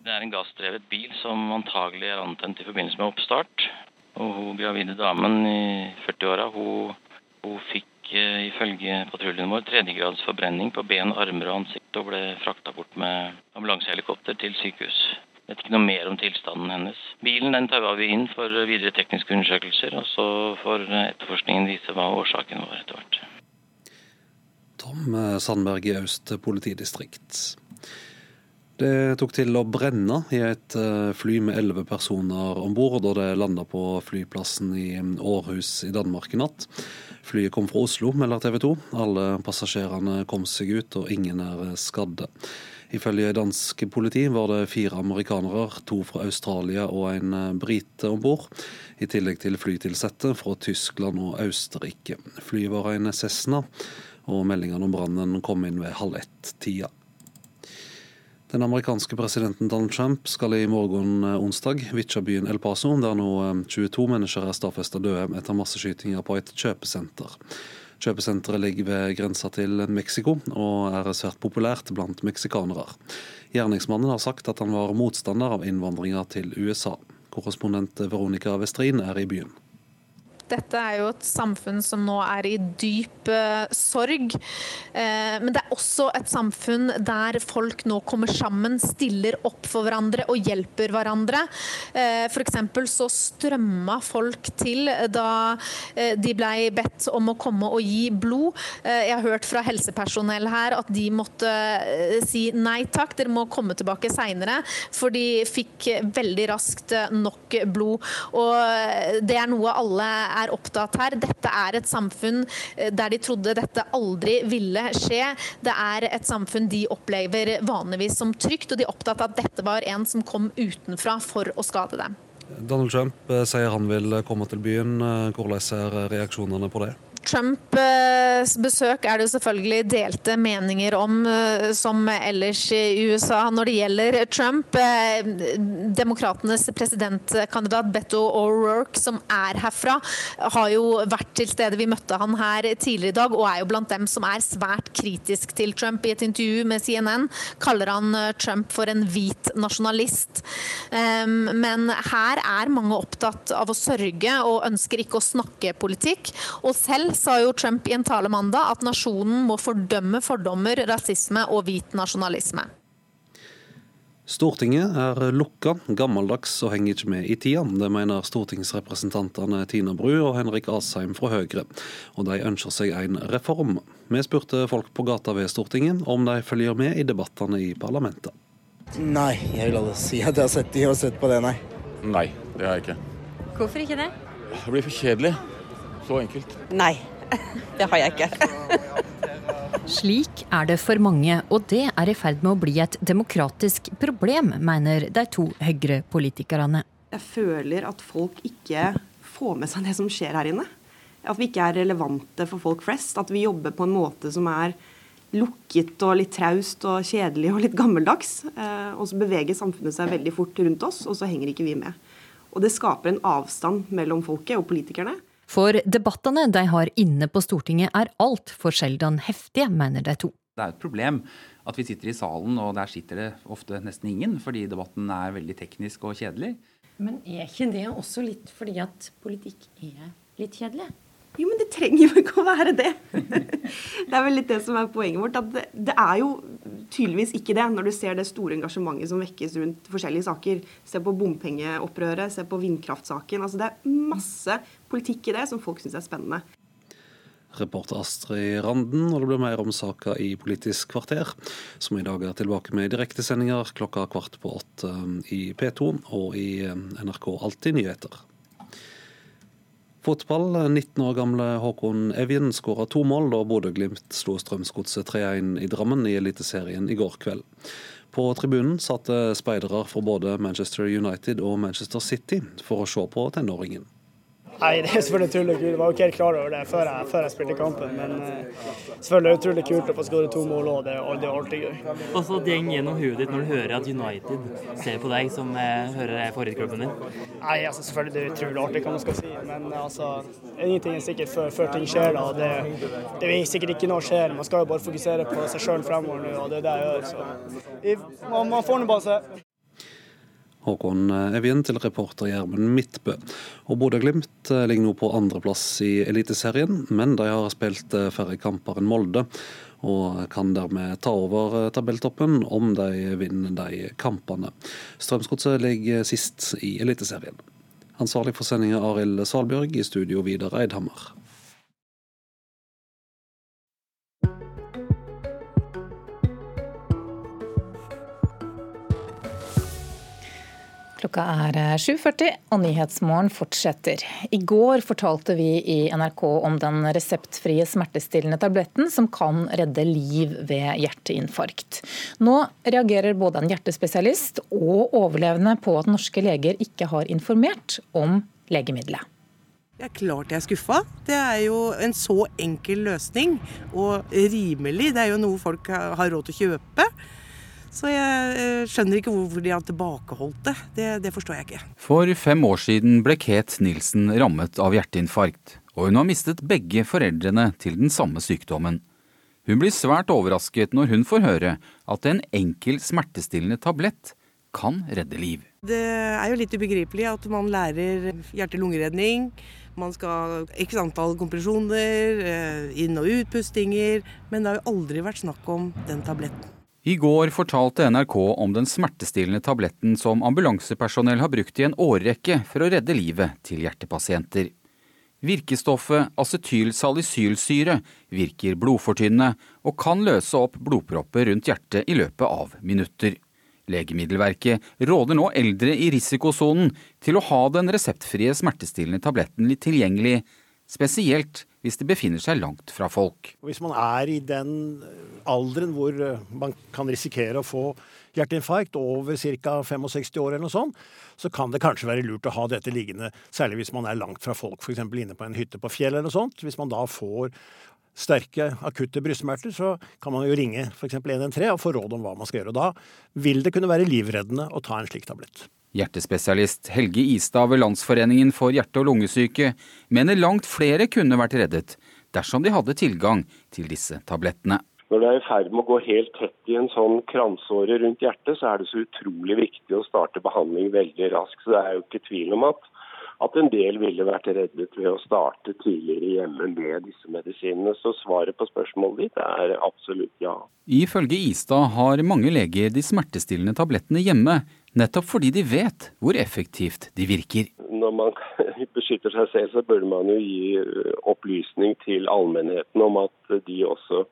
Det er en gassdrevet bil som antagelig er antent i forbindelse med oppstart. Og hun gravide damen i 40-åra hun, hun fikk fikk ifølge patruljen vår tredjegrads forbrenning på ben, armer og ansikt og ble frakta bort med ambulansehelikopter til sykehus. Vet ikke noe mer om tilstanden hennes. Bilen den tar vi inn for videre tekniske undersøkelser, og så får etterforskningen vise hva årsaken var etter hvert. Tom Sandberg i Aust politidistrikt. Det tok til å brenne i et eh, fly med elleve personer om bord da det landa på flyplassen i Århus i Danmark i natt. Flyet kom fra Oslo, melder TV 2. Alle passasjerene kom seg ut, og ingen er skadde. Ifølge dansk politi var det fire amerikanere, to fra Australia og en brite om bord. I tillegg til flytilsatte fra Tyskland og Østerrike. Flyet var en Cessna, og meldingene om brannen kom inn ved halv ett-tida. Den amerikanske presidenten Donald Trump skal i morgen eh, onsdag vitje byen El Paso, der nå 22 eh, mennesker er stadfesta døde etter masseskytinger på et kjøpesenter. Kjøpesenteret ligger ved grensa til Mexico og er svært populært blant meksikanere. Gjerningsmannen har sagt at han var motstander av innvandringa til USA. Korrespondent Veronica Westrin er i byen. Dette er jo et samfunn som nå er i dyp uh, sorg. Eh, men det er også et samfunn der folk nå kommer sammen, stiller opp for hverandre og hjelper hverandre. Eh, F.eks. så strømma folk til da de ble bedt om å komme og gi blod. Jeg har hørt fra helsepersonell her at de måtte si nei takk, dere må komme tilbake seinere. For de fikk veldig raskt nok blod. Og det er noe alle er opptatt her. Dette er et samfunn eh, der de trodde dette aldri ville skje. Det er et samfunn de opplever vanligvis som trygt, og de er opptatt av at dette var en som kom utenfra for å skade dem. Donald Trump eh, sier han vil komme til byen. Eh, hvordan er reaksjonene på det? Trumps besøk er det selvfølgelig delte meninger om, eh, som ellers i USA. Når det gjelder Trump, eh, demokratenes presidentkandidat Beto O'Rourke, som er herfra, har jo vært til stede. Vi møtte han her tidligere i dag, og er jo blant dem som er svært kritisk til Trump. I et intervju med CNN kaller han eh, Trump for en hvit nasjonalist. Men her er mange opptatt av å sørge og ønsker ikke å snakke politikk. Og selv sa jo Trump i en tale mandag at nasjonen må fordømme fordommer, rasisme og hvit nasjonalisme. Stortinget er lukka, gammeldags og henger ikke med i tida. Det mener stortingsrepresentantene Tina Bru og Henrik Asheim fra Høyre. Og de ønsker seg en reform. Vi spurte folk på gata ved Stortinget om de følger med i debattene i parlamentet. Nei, jeg vil aldri si at jeg har sett, de har sett på det, nei. Nei, det har jeg ikke. Hvorfor ikke det? Det blir for kjedelig. Så enkelt. Nei, det har jeg ikke. Slik er det for mange, og det er i ferd med å bli et demokratisk problem, mener de to Høyre-politikerne. Jeg føler at folk ikke får med seg det som skjer her inne. At vi ikke er relevante for folk flest. At vi jobber på en måte som er lukket og litt traust og kjedelig og litt gammeldags. Eh, og så beveger samfunnet seg veldig fort rundt oss, og så henger ikke vi med. Og det skaper en avstand mellom folket og politikerne. For debattene de har inne på Stortinget er altfor sjelden heftige, mener de to. Det er et problem at vi sitter i salen og der sitter det ofte nesten ingen, fordi debatten er veldig teknisk og kjedelig. Men er ikke det også litt fordi at politikk er litt kjedelig? Jo, men det trenger jo ikke å være det. Det er vel litt det som er poenget vårt. at det, det, er jo tydeligvis ikke det, når du ser det store engasjementet som vekkes rundt forskjellige saker. Se på bompengeopprøret, se på vindkraftsaken. altså Det er masse politikk i det som folk syns er spennende. Reporter Astrid Randen, og det blir mer om saka i Politisk kvarter, som i dag er tilbake med direktesendinger klokka kvart på åtte i P2 og i NRK Alltid nyheter. Fotball. 19 år gamle Håkon Evjen skåra to mål da Bodø-Glimt slo Strømsgodset 3-1 i Drammen i Eliteserien i går kveld. På tribunen satt speidere fra både Manchester United og Manchester City for å se på tenåringen. Nei, det er selvfølgelig utrolig kult. Jeg var jo ikke helt klar over det før jeg, før jeg spilte kampen. Men uh, selvfølgelig er det utrolig kult å få skåre to mål òg. Det, det, er alltid gøy. Og så går gjennom huet ditt når du hører at United ser på deg som uh, hører er favorittklubben din? Nei, altså selvfølgelig det er utrolig artig, hva man skal si. Men altså, ingenting er sikkert før, før ting skjer. da. Det, det er sikkert ikke noe skjer. Man skal jo bare fokusere på seg sjøl fremover nå, og det er det jeg gjør. Så man, man får nå bare se. Håkon Evjen til reporter Gjermund Midtbø. Og Bodø-Glimt eh, ligger nå på andreplass i Eliteserien, men de har spilt eh, færre kamper enn Molde. Og kan dermed ta over eh, tabelltoppen om de vinner de kampene. Strømsgodset ligger sist i Eliteserien. Ansvarlig for sendinga Arild Salbjørg, i studio Vidar Eidhammer. Klokka er 7.40 og Nyhetsmorgen fortsetter. I går fortalte vi i NRK om den reseptfrie smertestillende tabletten som kan redde liv ved hjerteinfarkt. Nå reagerer både en hjertespesialist og overlevende på at norske leger ikke har informert om legemiddelet. Det er klart jeg er skuffa. Det er jo en så enkel løsning, og rimelig. Det er jo noe folk har råd til å kjøpe. Så jeg eh, skjønner ikke hvorfor de har tilbakeholdt det. det. Det forstår jeg ikke. For fem år siden ble Kate Nilsen rammet av hjerteinfarkt, og hun har mistet begge foreldrene til den samme sykdommen. Hun blir svært overrasket når hun får høre at en enkel smertestillende tablett kan redde liv. Det er jo litt ubegripelig at man lærer hjerte-lungeredning. Man skal x antall kompresjoner, eh, inn- og utpustinger. Men det har jo aldri vært snakk om den tabletten. I går fortalte NRK om den smertestillende tabletten som ambulansepersonell har brukt i en årrekke for å redde livet til hjertepasienter. Virkestoffet acetylsalicylsyre virker blodfortynnende og kan løse opp blodpropper rundt hjertet i løpet av minutter. Legemiddelverket råder nå eldre i risikosonen til å ha den reseptfrie smertestillende tabletten litt tilgjengelig, spesielt hvis de befinner seg langt fra folk. Hvis man er i den alderen hvor eh, man kan risikere å få hjerteinfarkt over ca. 65 år eller noe sånt, så kan det kanskje være lurt å ha dette liggende, særlig hvis man er langt fra folk, f.eks. inne på en hytte på fjellet eller noe sånt. Hvis man da får sterke, akutte brystsmerter, så kan man jo ringe f.eks. 113 og få råd om hva man skal gjøre. Da vil det kunne være livreddende å ta en slik tablett. Hjertespesialist Helge Istad ved Landsforeningen for hjerte- og lungesyke mener langt flere kunne vært reddet dersom de hadde tilgang til disse tablettene. Når det er i ferd med å gå helt tett i en sånn kransåre rundt hjertet, så er det så utrolig viktig å starte behandling veldig raskt. Så det er jo ikke tvil om at at en del ville vært reddet ved å starte tidligere hjemme med disse medisinene. Så svaret på spørsmålet ditt er absolutt ja. Ifølge Istad har mange leger de smertestillende tablettene hjemme, nettopp fordi de vet hvor effektivt de virker. Når man beskytter seg selv, så burde man jo gi opplysning til allmennheten om at de også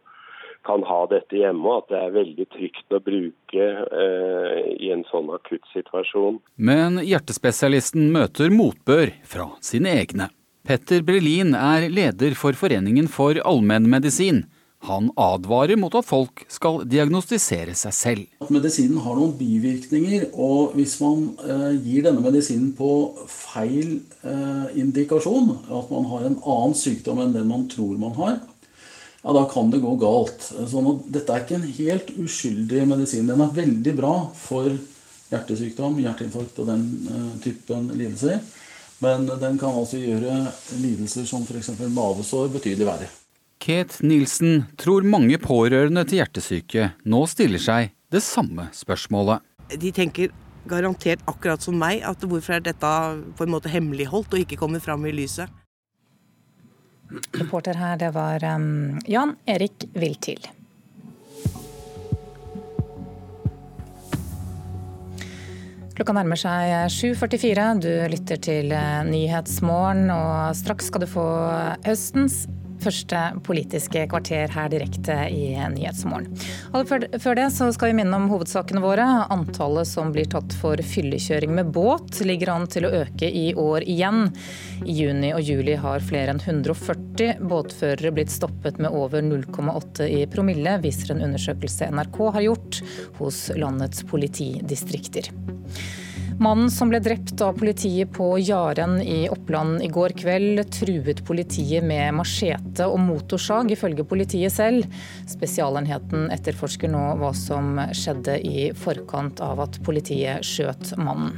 kan ha dette hjemme, og at det er veldig trygt å bruke eh, i en sånn akutt situasjon. Men hjertespesialisten møter motbør fra sine egne. Petter Brelin er leder for Foreningen for allmennmedisin. Han advarer mot at folk skal diagnostisere seg selv. At medisinen har noen bivirkninger, og hvis man eh, gir denne medisinen på feil eh, indikasjon, at man har en annen sykdom enn den man tror man har, ja, da kan det gå galt. Sånn at dette er ikke en helt uskyldig medisin. Den er veldig bra for hjertesykdom, hjerteinfarkt og den uh, typen lidelser. Men den kan altså gjøre lidelser som f.eks. mavesår betydelig verre. Kate Nilsen tror mange pårørende til hjertesyke nå stiller seg det samme spørsmålet. De tenker garantert akkurat som meg at hvorfor er dette på en måte hemmeligholdt og ikke kommer fram i lyset. Reporter her, det var um, Jan Erik Viltil. Klokka nærmer seg 7.44. Du lytter til eh, Nyhetsmorgen, og straks skal du få høstens første politiske kvarter her direkte i Nyhetsmorgen. Før det så skal vi minne om hovedsakene våre. Antallet som blir tatt for fyllekjøring med båt ligger an til å øke i år igjen. I juni og juli har flere enn 140 båtførere blitt stoppet med over 0,8 i promille, viser en undersøkelse NRK har gjort hos landets politidistrikter. Mannen som ble drept av politiet på Jaren i Oppland i går kveld, truet politiet med machete og motorsag, ifølge politiet selv. Spesialenheten etterforsker nå hva som skjedde i forkant av at politiet skjøt mannen.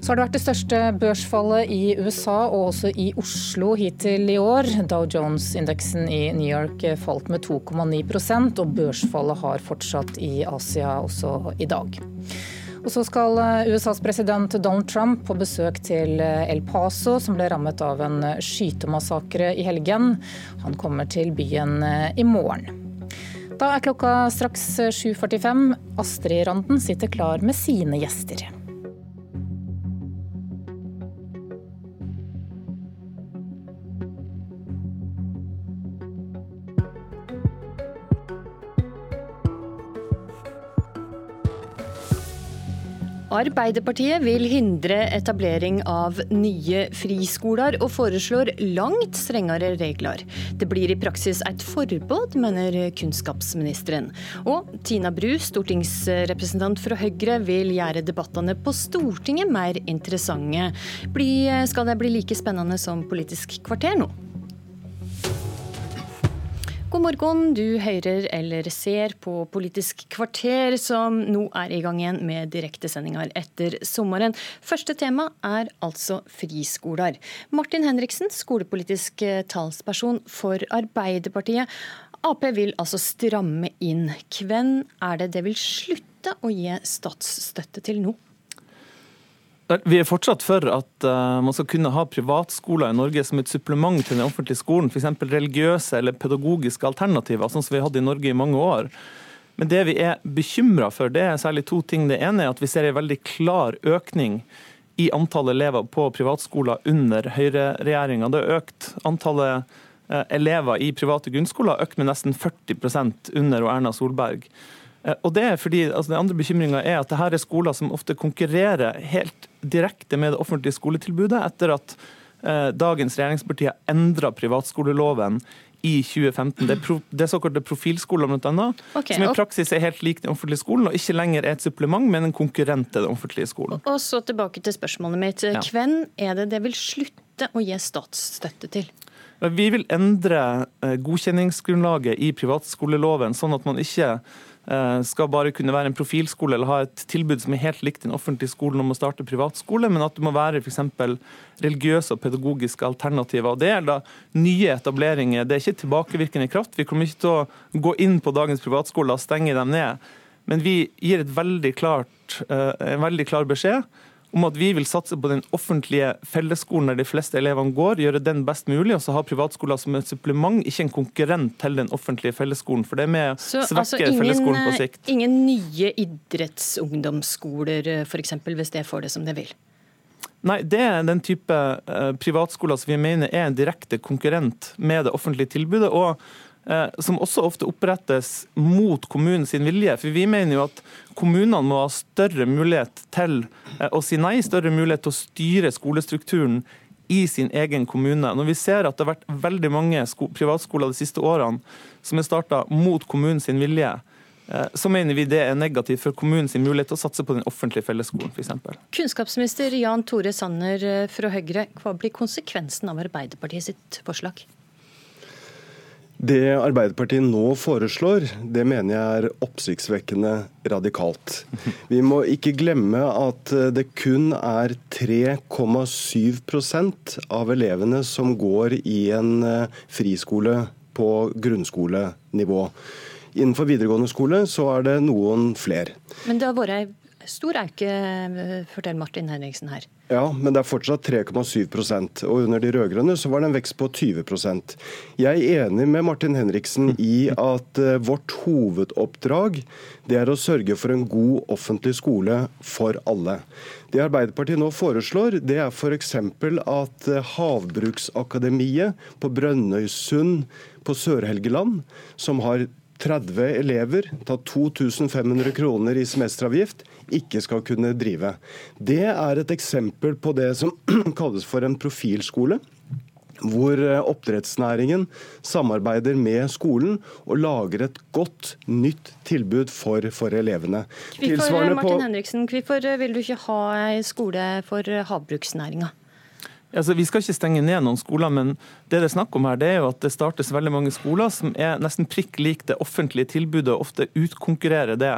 Så har det vært det største børsfallet i USA og også i Oslo hittil i år. Dow Jones-indeksen i New York falt med 2,9% og børsfallet har fortsatt i Asia også i dag. Og så skal eh, USAs president Donald Trump på besøk til eh, El Paso, som ble rammet av en skytemassakre i helgen. Han kommer til byen eh, i morgen. Da er klokka straks 7.45. Astrid Randen sitter klar med sine gjester. Arbeiderpartiet vil hindre etablering av nye friskoler, og foreslår langt strengere regler. Det blir i praksis et forbud, mener kunnskapsministeren. Og Tina Bru, stortingsrepresentant fra Høyre, vil gjøre debattene på Stortinget mer interessante. skal det bli like spennende som Politisk kvarter nå? God morgen, du hører eller ser på Politisk kvarter, som nå er i gang igjen med direktesendinger etter sommeren. Første tema er altså friskoler. Martin Henriksen, skolepolitisk talsperson for Arbeiderpartiet. Ap vil altså stramme inn. Hvem er det det vil slutte å gi statsstøtte til nå? Vi er fortsatt for at uh, man skal kunne ha privatskoler i Norge som et supplement til den offentlige skolen. F.eks. religiøse eller pedagogiske alternativer, sånn som vi har hatt i Norge i mange år. Men det vi er bekymra for, det er særlig to ting. Det ene er at vi ser en veldig klar økning i antallet elever på privatskoler under høyreregjeringa. Det har økt antallet uh, elever i private grunnskoler har økt med nesten 40% under Erna Solberg. Eh, og det er fordi, altså Den andre bekymringa er at det her er skoler som ofte konkurrerer helt direkte med det offentlige skoletilbudet, etter at eh, dagens regjeringspartier endra privatskoleloven i 2015. Det er, pro, det er såkalte profilskoler, bl.a., okay, som i praksis er helt lik den offentlige skolen, og ikke lenger er et supplement, men en konkurrent til den offentlige skolen. Og så tilbake til spørsmålet mitt. Ja. Hvem er det det vil slutte å gi statsstøtte til? Vi vil endre eh, godkjenningsgrunnlaget i privatskoleloven, sånn at man ikke skal bare kunne være en profilskole eller ha et tilbud som er helt likt den offentlige skolen om å starte privatskole, men at det må være f.eks. religiøse og pedagogiske alternativer. Og Det er da nye etableringer. Det er ikke tilbakevirkende kraft. Vi kommer ikke til å gå inn på dagens privatskoler og stenge dem ned. Men vi gir veldig klart, eh, en veldig klar beskjed om at vi vil satse på den offentlige fellesskolen der de fleste elevene går, gjøre den best mulig, og så ha privatskoler som et supplement, ikke en konkurrent til den offentlige fellesskolen. For det er med å svekke altså, ingen, fellesskolen på sikt. Ingen nye idrettsungdomsskoler f.eks., hvis det får det som det vil? Nei, det er den type uh, privatskoler som vi mener er en direkte konkurrent med det offentlige tilbudet. og som også ofte opprettes mot kommunens vilje. For Vi mener jo at kommunene må ha større mulighet til uh, å si nei, større mulighet til å styre skolestrukturen i sin egen kommune. Når vi ser at det har vært veldig mange privatskoler de siste årene som er starta mot kommunens vilje, Eh, så mener vi det er negativt for kommunens mulighet til å satse på den offentlige fellesskolen f.eks. Kunnskapsminister Jan Tore Sanner eh, fra Høyre, hva blir konsekvensen av Arbeiderpartiet sitt forslag? Det Arbeiderpartiet nå foreslår, det mener jeg er oppsiktsvekkende radikalt. Vi må ikke glemme at eh, det kun er 3,7% av elevene som går i en friskole på grunnskolenivå. Innenfor videregående skole så er det noen flere. Men det har vært ei stor auke, forteller Martin Henriksen her. Ja, men det er fortsatt 3,7% og under de rød-grønne så var det en vekst på 20% Jeg er enig med Martin Henriksen i at eh, vårt hovedoppdrag det er å sørge for en god offentlig skole for alle. Det Arbeiderpartiet nå foreslår, det er f.eks. at eh, Havbruksakademiet på Brønnøysund på Sør-Helgeland, som har 30 elever, ta 2500 kroner i semesteravgift, ikke skal kunne drive. Det er et eksempel på det som kalles for en profilskole hvor eh, oppdrettsnæringen samarbeider med skolen og lager et godt, nytt tilbud for, for elevene. Hvorfor, Martin Henriksen, hvorfor vil du ikke ha en skole for havbruksnæringa? Altså, vi skal ikke stenge ned noen skoler, men det det er snakk om her, det er jo at det startes veldig mange skoler som er nesten prikk lik det offentlige tilbudet, og ofte utkonkurrerer det.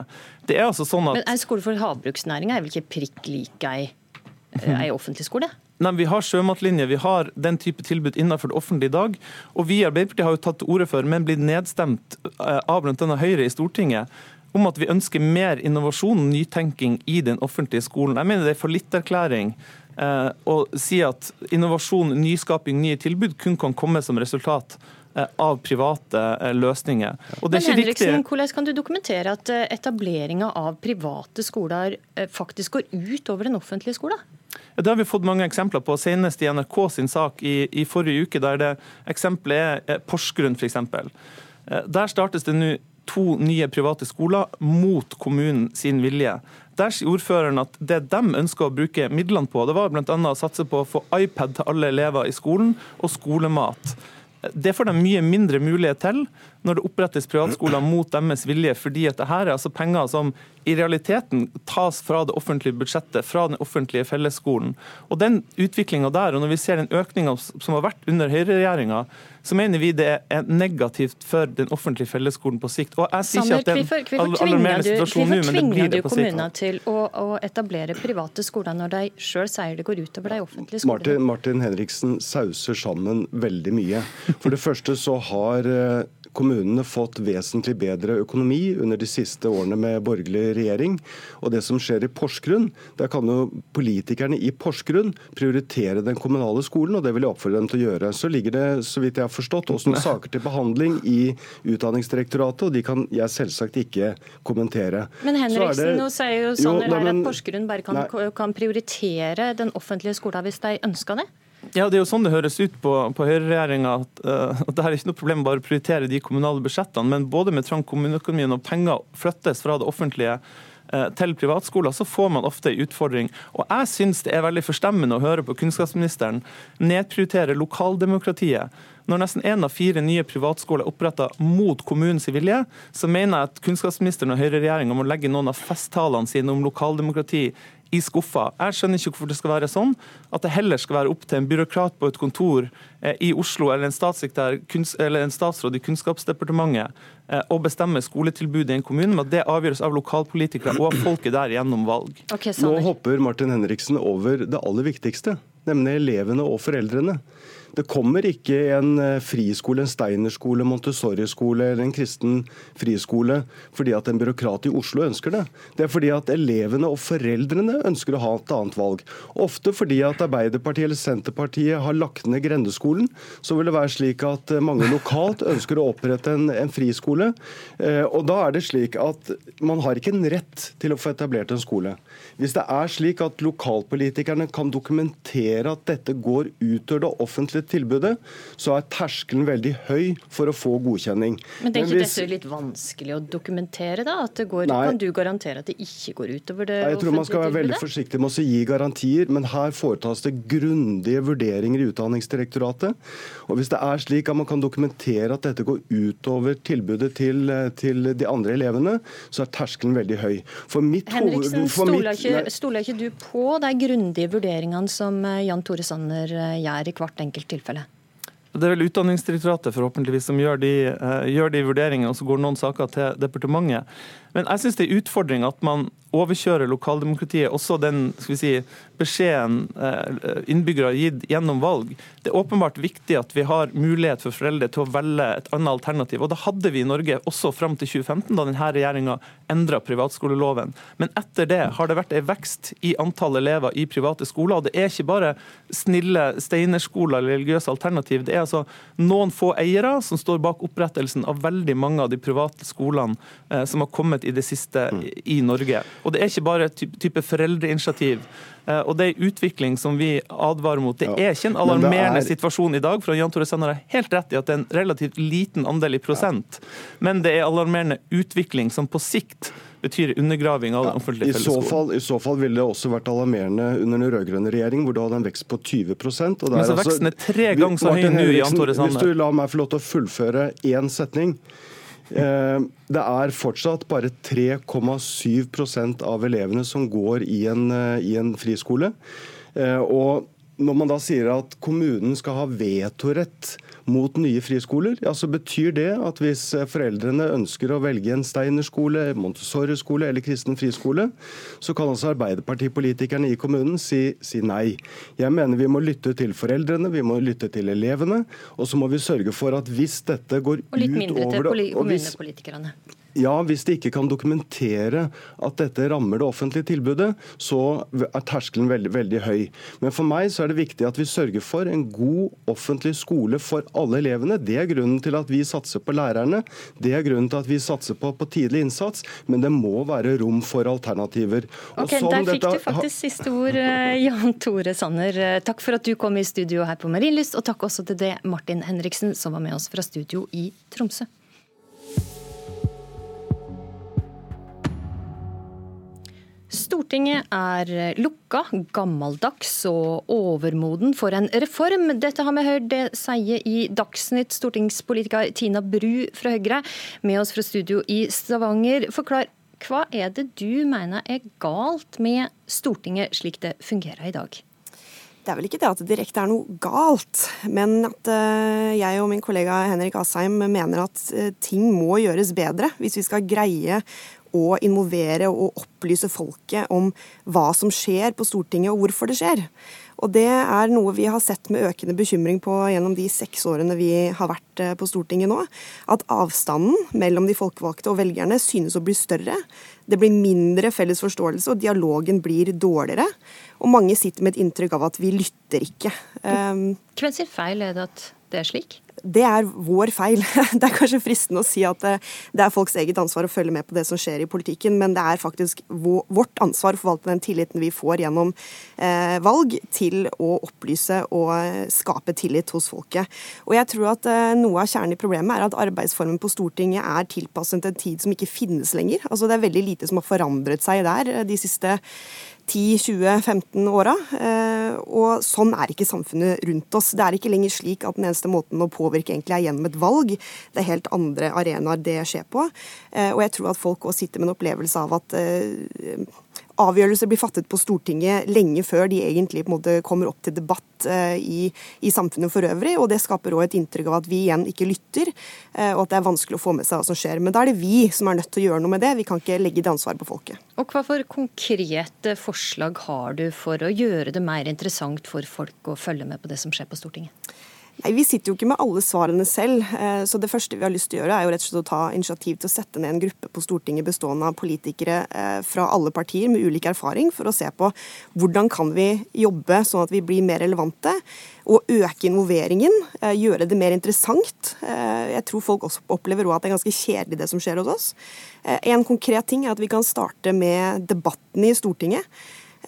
Det er altså sånn at... Men En skole for havbruksnæringa er vel ikke prikk lik ei, ei offentlig skole? Nei, Vi har sjømatlinje, vi har den type tilbud innenfor det offentlige i dag. Og vi i Arbeiderpartiet har jo tatt til orde for, men blitt nedstemt eh, av bl.a. Høyre i Stortinget, om at vi ønsker mer innovasjon og nytenking i den offentlige skolen. Jeg mener det er fallitterklæring erklæring eh, si at innovasjon, nyskaping, nye tilbud kun kan komme som resultat eh, av private eh, løsninger. Men Henriksen, Hvordan kan du dokumentere at etableringa av private skoler faktisk går ut over den offentlige skolen? Det har vi fått mange eksempler på, senest i NRK sin sak i, i forrige uke, der det eksempelet er Porsgrunn f.eks. Der startes det nå to nye private skoler mot kommunen sin vilje. Der sier ordføreren at det de ønsker å bruke midlene på, det var bl.a. å satse på å få iPad til alle elever i skolen og skolemat. Det får de mye mindre mulighet til når det opprettes privatskoler mot deres vilje, fordi at dette er altså penger som i realiteten tas fra det offentlige budsjettet, fra den offentlige fellesskolen. Og den utviklinga der, og når vi ser den økninga som har vært under høyreregjeringa, så mener vi det er negativt for den offentlige fellesskolen på sikt. Og jeg sier ikke at det er en alarmerende situasjon nå, men det blir det på sikt. Hvorfor tvinger du kommunene til å, å, etablere private skoler når de sjøl sier det går utover de offentlige skolene? Martin, Martin Henriksen sauser sammen veldig mye. For det første så har eh, kommunene fått vesentlig bedre økonomi under de siste årene med borgerlig regjering. Og det som skjer i Porsgrunn, der kan jo politikerne i Porsgrunn prioritere den kommunale skolen, og det vil jeg oppfordre dem til å gjøre. Så ligger det, så vidt jeg har forstått, også noen saker til behandling i Utdanningsdirektoratet, og de kan jeg selvsagt ikke kommentere. Men Henriksen, det, nå sier jo Sanner jo, her at Porsgrunn bare kan, kan prioritere den offentlige skolen hvis de ønsker det? Ja, Det er jo sånn det høres ut på, på høyreregjeringa. At, uh, at det er ikke noe problem bare å prioritere de kommunale budsjettene, men både med trang kommuneøkonomi og penger flyttes fra det offentlige uh, til privatskoler, så får man ofte en utfordring. Og Jeg syns det er veldig forstemmende å høre på kunnskapsministeren nedprioritere lokaldemokratiet. Når nesten én av fire nye privatskoler er oppretta mot kommunens vilje, så mener jeg at kunnskapsministeren og høyreregjeringa må legge noen av festtalene sine om lokaldemokrati i skuffa. Jeg skjønner ikke hvorfor det skal være sånn at det heller skal være opp til en byråkrat på et kontor eh, i Oslo eller en, eller en statsråd i Kunnskapsdepartementet eh, å bestemme skoletilbudet i en kommune, men at det avgjøres av lokalpolitikere og av folket der gjennom valg. Okay, Nå hopper Martin Henriksen over det aller viktigste, nemlig elevene og foreldrene. Det kommer ikke en eh, friskole, en Steinerskole, Montessori-skole eller en kristen friskole fordi at en byråkrat i Oslo ønsker det. Det er fordi at elevene og foreldrene ønsker å ha et annet valg. Ofte fordi at Arbeiderpartiet eller Senterpartiet har lagt ned grendeskolen, så vil det være slik at eh, mange lokalt ønsker å opprette en, en friskole. Eh, og da er det slik at man har ikke en rett til å få etablert en skole. Hvis det er slik at lokalpolitikerne kan dokumentere at dette går utover det offentlige tilbudet, så er terskelen veldig høy for å få godkjenning. Men det er ikke hvis... dette litt vanskelig å dokumentere, da? At det går, kan du garantere at det ikke går utover det offentlige tilbudet? Jeg tror man skal være veldig forsiktig med å gi garantier, men her foretas det grundige vurderinger i Utdanningsdirektoratet. Og hvis det er slik at man kan dokumentere at dette går utover tilbudet til, til de andre elevene, så er terskelen veldig høy. For mitt Henriksen, for mitt, ikke, stoler ikke du på de grundige vurderingene som eh, Jan Tore Sanner eh, gjør i hvert enkelt tilfelle? Det er vel Utdanningsdirektoratet forhåpentligvis som gjør de, uh, gjør de vurderingene, og så går noen saker til departementet. Men jeg syns det er utfordring at man overkjører lokaldemokratiet. Også den skal vi si, beskjeden eh, innbyggere har gitt gjennom valg. Det er åpenbart viktig at vi har mulighet for foreldre til å velge et annet alternativ. Og Det hadde vi i Norge også fram til 2015, da denne regjeringa endra privatskoleloven. Men etter det har det vært en vekst i antall elever i private skoler. Og det er ikke bare snille steinerskoler eller religiøse alternativ. Det er altså noen få eiere som står bak opprettelsen av veldig mange av de private skolene eh, som har kommet i det siste i Norge. Og det er ikke bare type foreldreinitiativ. Eh, og det er en utvikling som vi advarer mot. Det er ikke en alarmerende er... situasjon i dag. for Jan Tore Sanner har helt rett i at det er en relativt liten andel i prosent. Men det er alarmerende utvikling som på sikt betyr undergraving av den offentlige fellesskolen. I, I så fall ville det også vært alarmerende under den rød-grønne regjeringen, hvor du hadde en vekst på 20 og Men så altså, Veksten er tre ganger så høy nå, Jan Tore Sanner. Hvis du lar meg få lov til å fullføre én setning. Eh, det er fortsatt bare 3,7% av elevene som går i en, eh, i en friskole. Eh, og når man da sier at kommunen skal ha vetorett mot nye friskoler, ja, så betyr det at hvis foreldrene ønsker å velge en Steiner-skole, Montessori-skole eller kristen friskole, så kan altså Arbeiderpartipolitikerne i kommunen si, si, nei. Jeg mener vi må lytte til foreldrene, vi må lytte til elevene, og så må vi sørge for at hvis dette går utover over Og litt mindre til kommunepolitikerne. Ja, Hvis de ikke kan dokumentere at dette rammer det offentlige tilbudet, så er terskelen veldig, veldig høy. Men for meg så er det viktig at vi sørger for en god offentlig skole for alle elevene. Det er grunnen til at vi satser på lærerne. Det er grunnen til at vi satser på, på tidlig innsats. Men det må være rom for alternativer. Ok, Der fikk dette... du faktisk siste ord, eh, Jan Tore Sanner. Eh, takk for at du kom i studio her på Marienlyst, og takk også til det Martin Henriksen, som var med oss fra studio i Tromsø. Stortinget er lukka, gammeldags og overmoden for en reform. Dette har vi hørt det sier i Dagsnytt stortingspolitiker Tina Bru fra Høyre, med oss fra studio i Stavanger. Forklar, hva er det du mener er galt med Stortinget slik det fungerer i dag? Det er vel ikke det at det direkte er noe galt, men at uh, jeg og min kollega Henrik Asheim mener at uh, ting må gjøres bedre hvis vi skal greie å involvere og opplyse folket om hva som skjer på Stortinget og hvorfor det skjer. Og Det er noe vi har sett med økende bekymring på gjennom de seks årene vi har vært eh, på Stortinget nå. At avstanden mellom de folkevalgte og velgerne synes å bli større. Det blir mindre felles forståelse, og dialogen blir dårligere. Og mange sitter med et inntrykk av at vi lytter ikke. Hvem sin feil er det at det er slik? Det er vår feil. Det er kanskje fristende å si at eh, det er folks eget ansvar å følge med på det som skjer i politikken, men det er faktisk vårt ansvar å forvalte den tilliten vi får gjennom eh, valg, til å opplyse og eh, skape tillit hos folket. Og jeg tror at Noe av kjernen i problemet er at arbeidsformen på Stortinget er tilpasset en tid som ikke finnes lenger. Altså Det er veldig lite som har forandret seg der de siste 10-20-15 åra. Eh, og sånn er ikke samfunnet rundt oss. Det er ikke lenger slik at den eneste måten å påvirke egentlig er gjennom et valg. Det er helt andre arenaer det skjer på. Eh, og jeg tror at folk òg sitter med en opplevelse av at eh, avgjørelser blir fattet på Stortinget lenge før de egentlig måte kommer opp til debatt uh, i, i, samfunnet for øvrig. og Det skaper også et inntrykk av at vi igjen ikke lytter, uh, og at det er vanskelig å få med seg hva som skjer. Men da er det vi som er nødt til å gjøre noe med det. Vi kan ikke legge det ansvaret på folket. Og Hva for konkrete forslag har du for å gjøre det mer interessant for folk å følge med på det som skjer på Stortinget? Nei, Vi sitter jo ikke med alle svarene selv. Eh, så det første vi har lyst til å gjøre, er jo rett og slett å ta initiativ til å sette ned en gruppe på Stortinget bestående av politikere eh, fra alle partier med ulik erfaring, for å se på hvordan kan vi jobbe sånn at vi blir mer relevante. Og øke involveringen, eh, gjøre det mer interessant. Jeg tror folk også opplever at det er ganske kjedelig det som skjer hos oss. En konkret ting er at vi kan starte med debattene i Stortinget.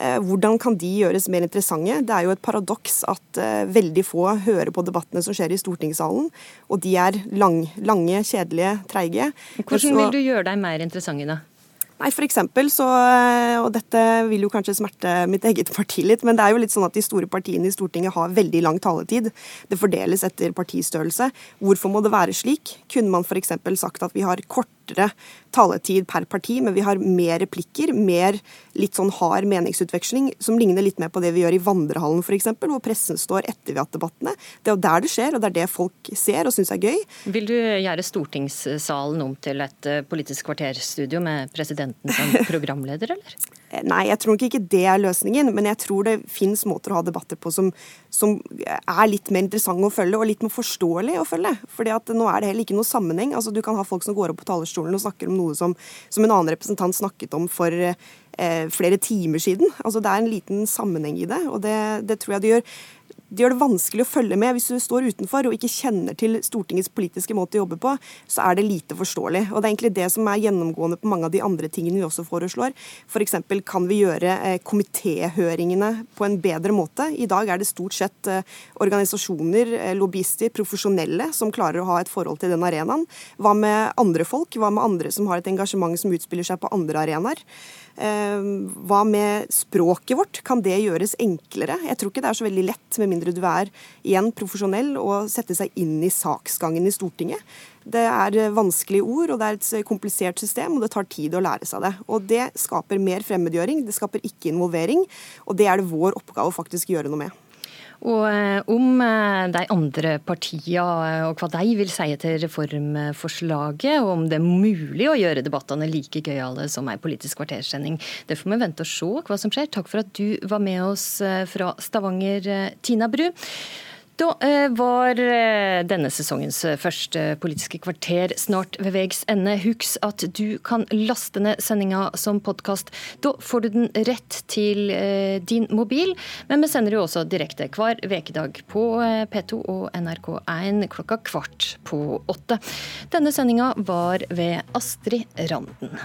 Eh, hvordan kan de gjøres mer interessante? Det er jo et paradoks at eh, veldig få hører på debattene som skjer i stortingssalen, og de er lang, lange, kjedelige, treige. Hvordan vil du gjøre deg mer interessante, da? Nei, for eksempel så, eh, og dette vil jo kanskje smerte mitt eget parti litt, men det er jo litt sånn at de store partiene i Stortinget har veldig lang taletid. Det fordeles etter partistørrelse. Hvorfor må det være slik? Kunne man f.eks. sagt at vi har kortere taletid per parti, men vi har mer replikker, mer litt sånn hard meningsutveksling, som ligner litt mer på det vi gjør i vandrehallen f.eks., hvor pressen står etter vi har hatt debattene. Det er jo der det skjer, og det er det folk ser og syns er gøy. Vil du gjøre stortingssalen om til et eh, Politisk kvarterstudio med presidenten som programleder, eller? Nei, jeg tror nok ikke det er løsningen, men jeg tror det finnes måter å ha debatter på som, som er litt mer interessante å følge, og litt mer forståelig å følge. Fordi at nå er det heller ikke noe sammenheng. Altså, du kan ha folk som går opp på talerstolen og snakker om noe som, som en annen representant snakket om for eh, flere timer siden. Altså, det er en liten sammenheng i det, og det, det tror jeg det gjør det gjør det vanskelig å følge med. Hvis du står utenfor og ikke kjenner til Stortingets politiske måte å jobbe på, så er det lite forståelig. Og Det er egentlig det som er gjennomgående på mange av de andre tingene vi også foreslår. F.eks. For kan vi gjøre eh, komitéhøringene på en bedre måte. I dag er det stort sett eh, organisasjoner, eh, lobbyister, profesjonelle som klarer å ha et forhold til den arenaen. Hva med andre folk? Hva med andre som har et engasjement som utspiller seg på andre arenaer? Hva med språket vårt? Kan det gjøres enklere? Jeg tror ikke det er så veldig lett, med mindre du er igjen profesjonell, å sette seg inn i saksgangen i Stortinget. Det er vanskelige ord, og det er et komplisert system, og det tar tid å lære seg det. Og det skaper mer fremmedgjøring, det skaper ikke involvering, og det er det vår oppgave å faktisk gjøre noe med. Og eh, om eh, de andre partiene eh, og hva de vil si til reformforslaget, og om det er mulig å gjøre debattene like gøyale som ei politisk kvartersending. Det får vi vente og se hva som skjer. Takk for at du var med oss fra Stavanger, Tina Bru. Da eh, var eh, denne sesongens eh, første Politiske kvarter snart ved veis ende. Husk at du kan laste ned sendinga som podkast. Da får du den rett til din mobil. Men vi sender jo også direkte hver vekedag på P2 og NRK1 klokka kvart på åtte. Denne sendinga var ved Astrid Randen.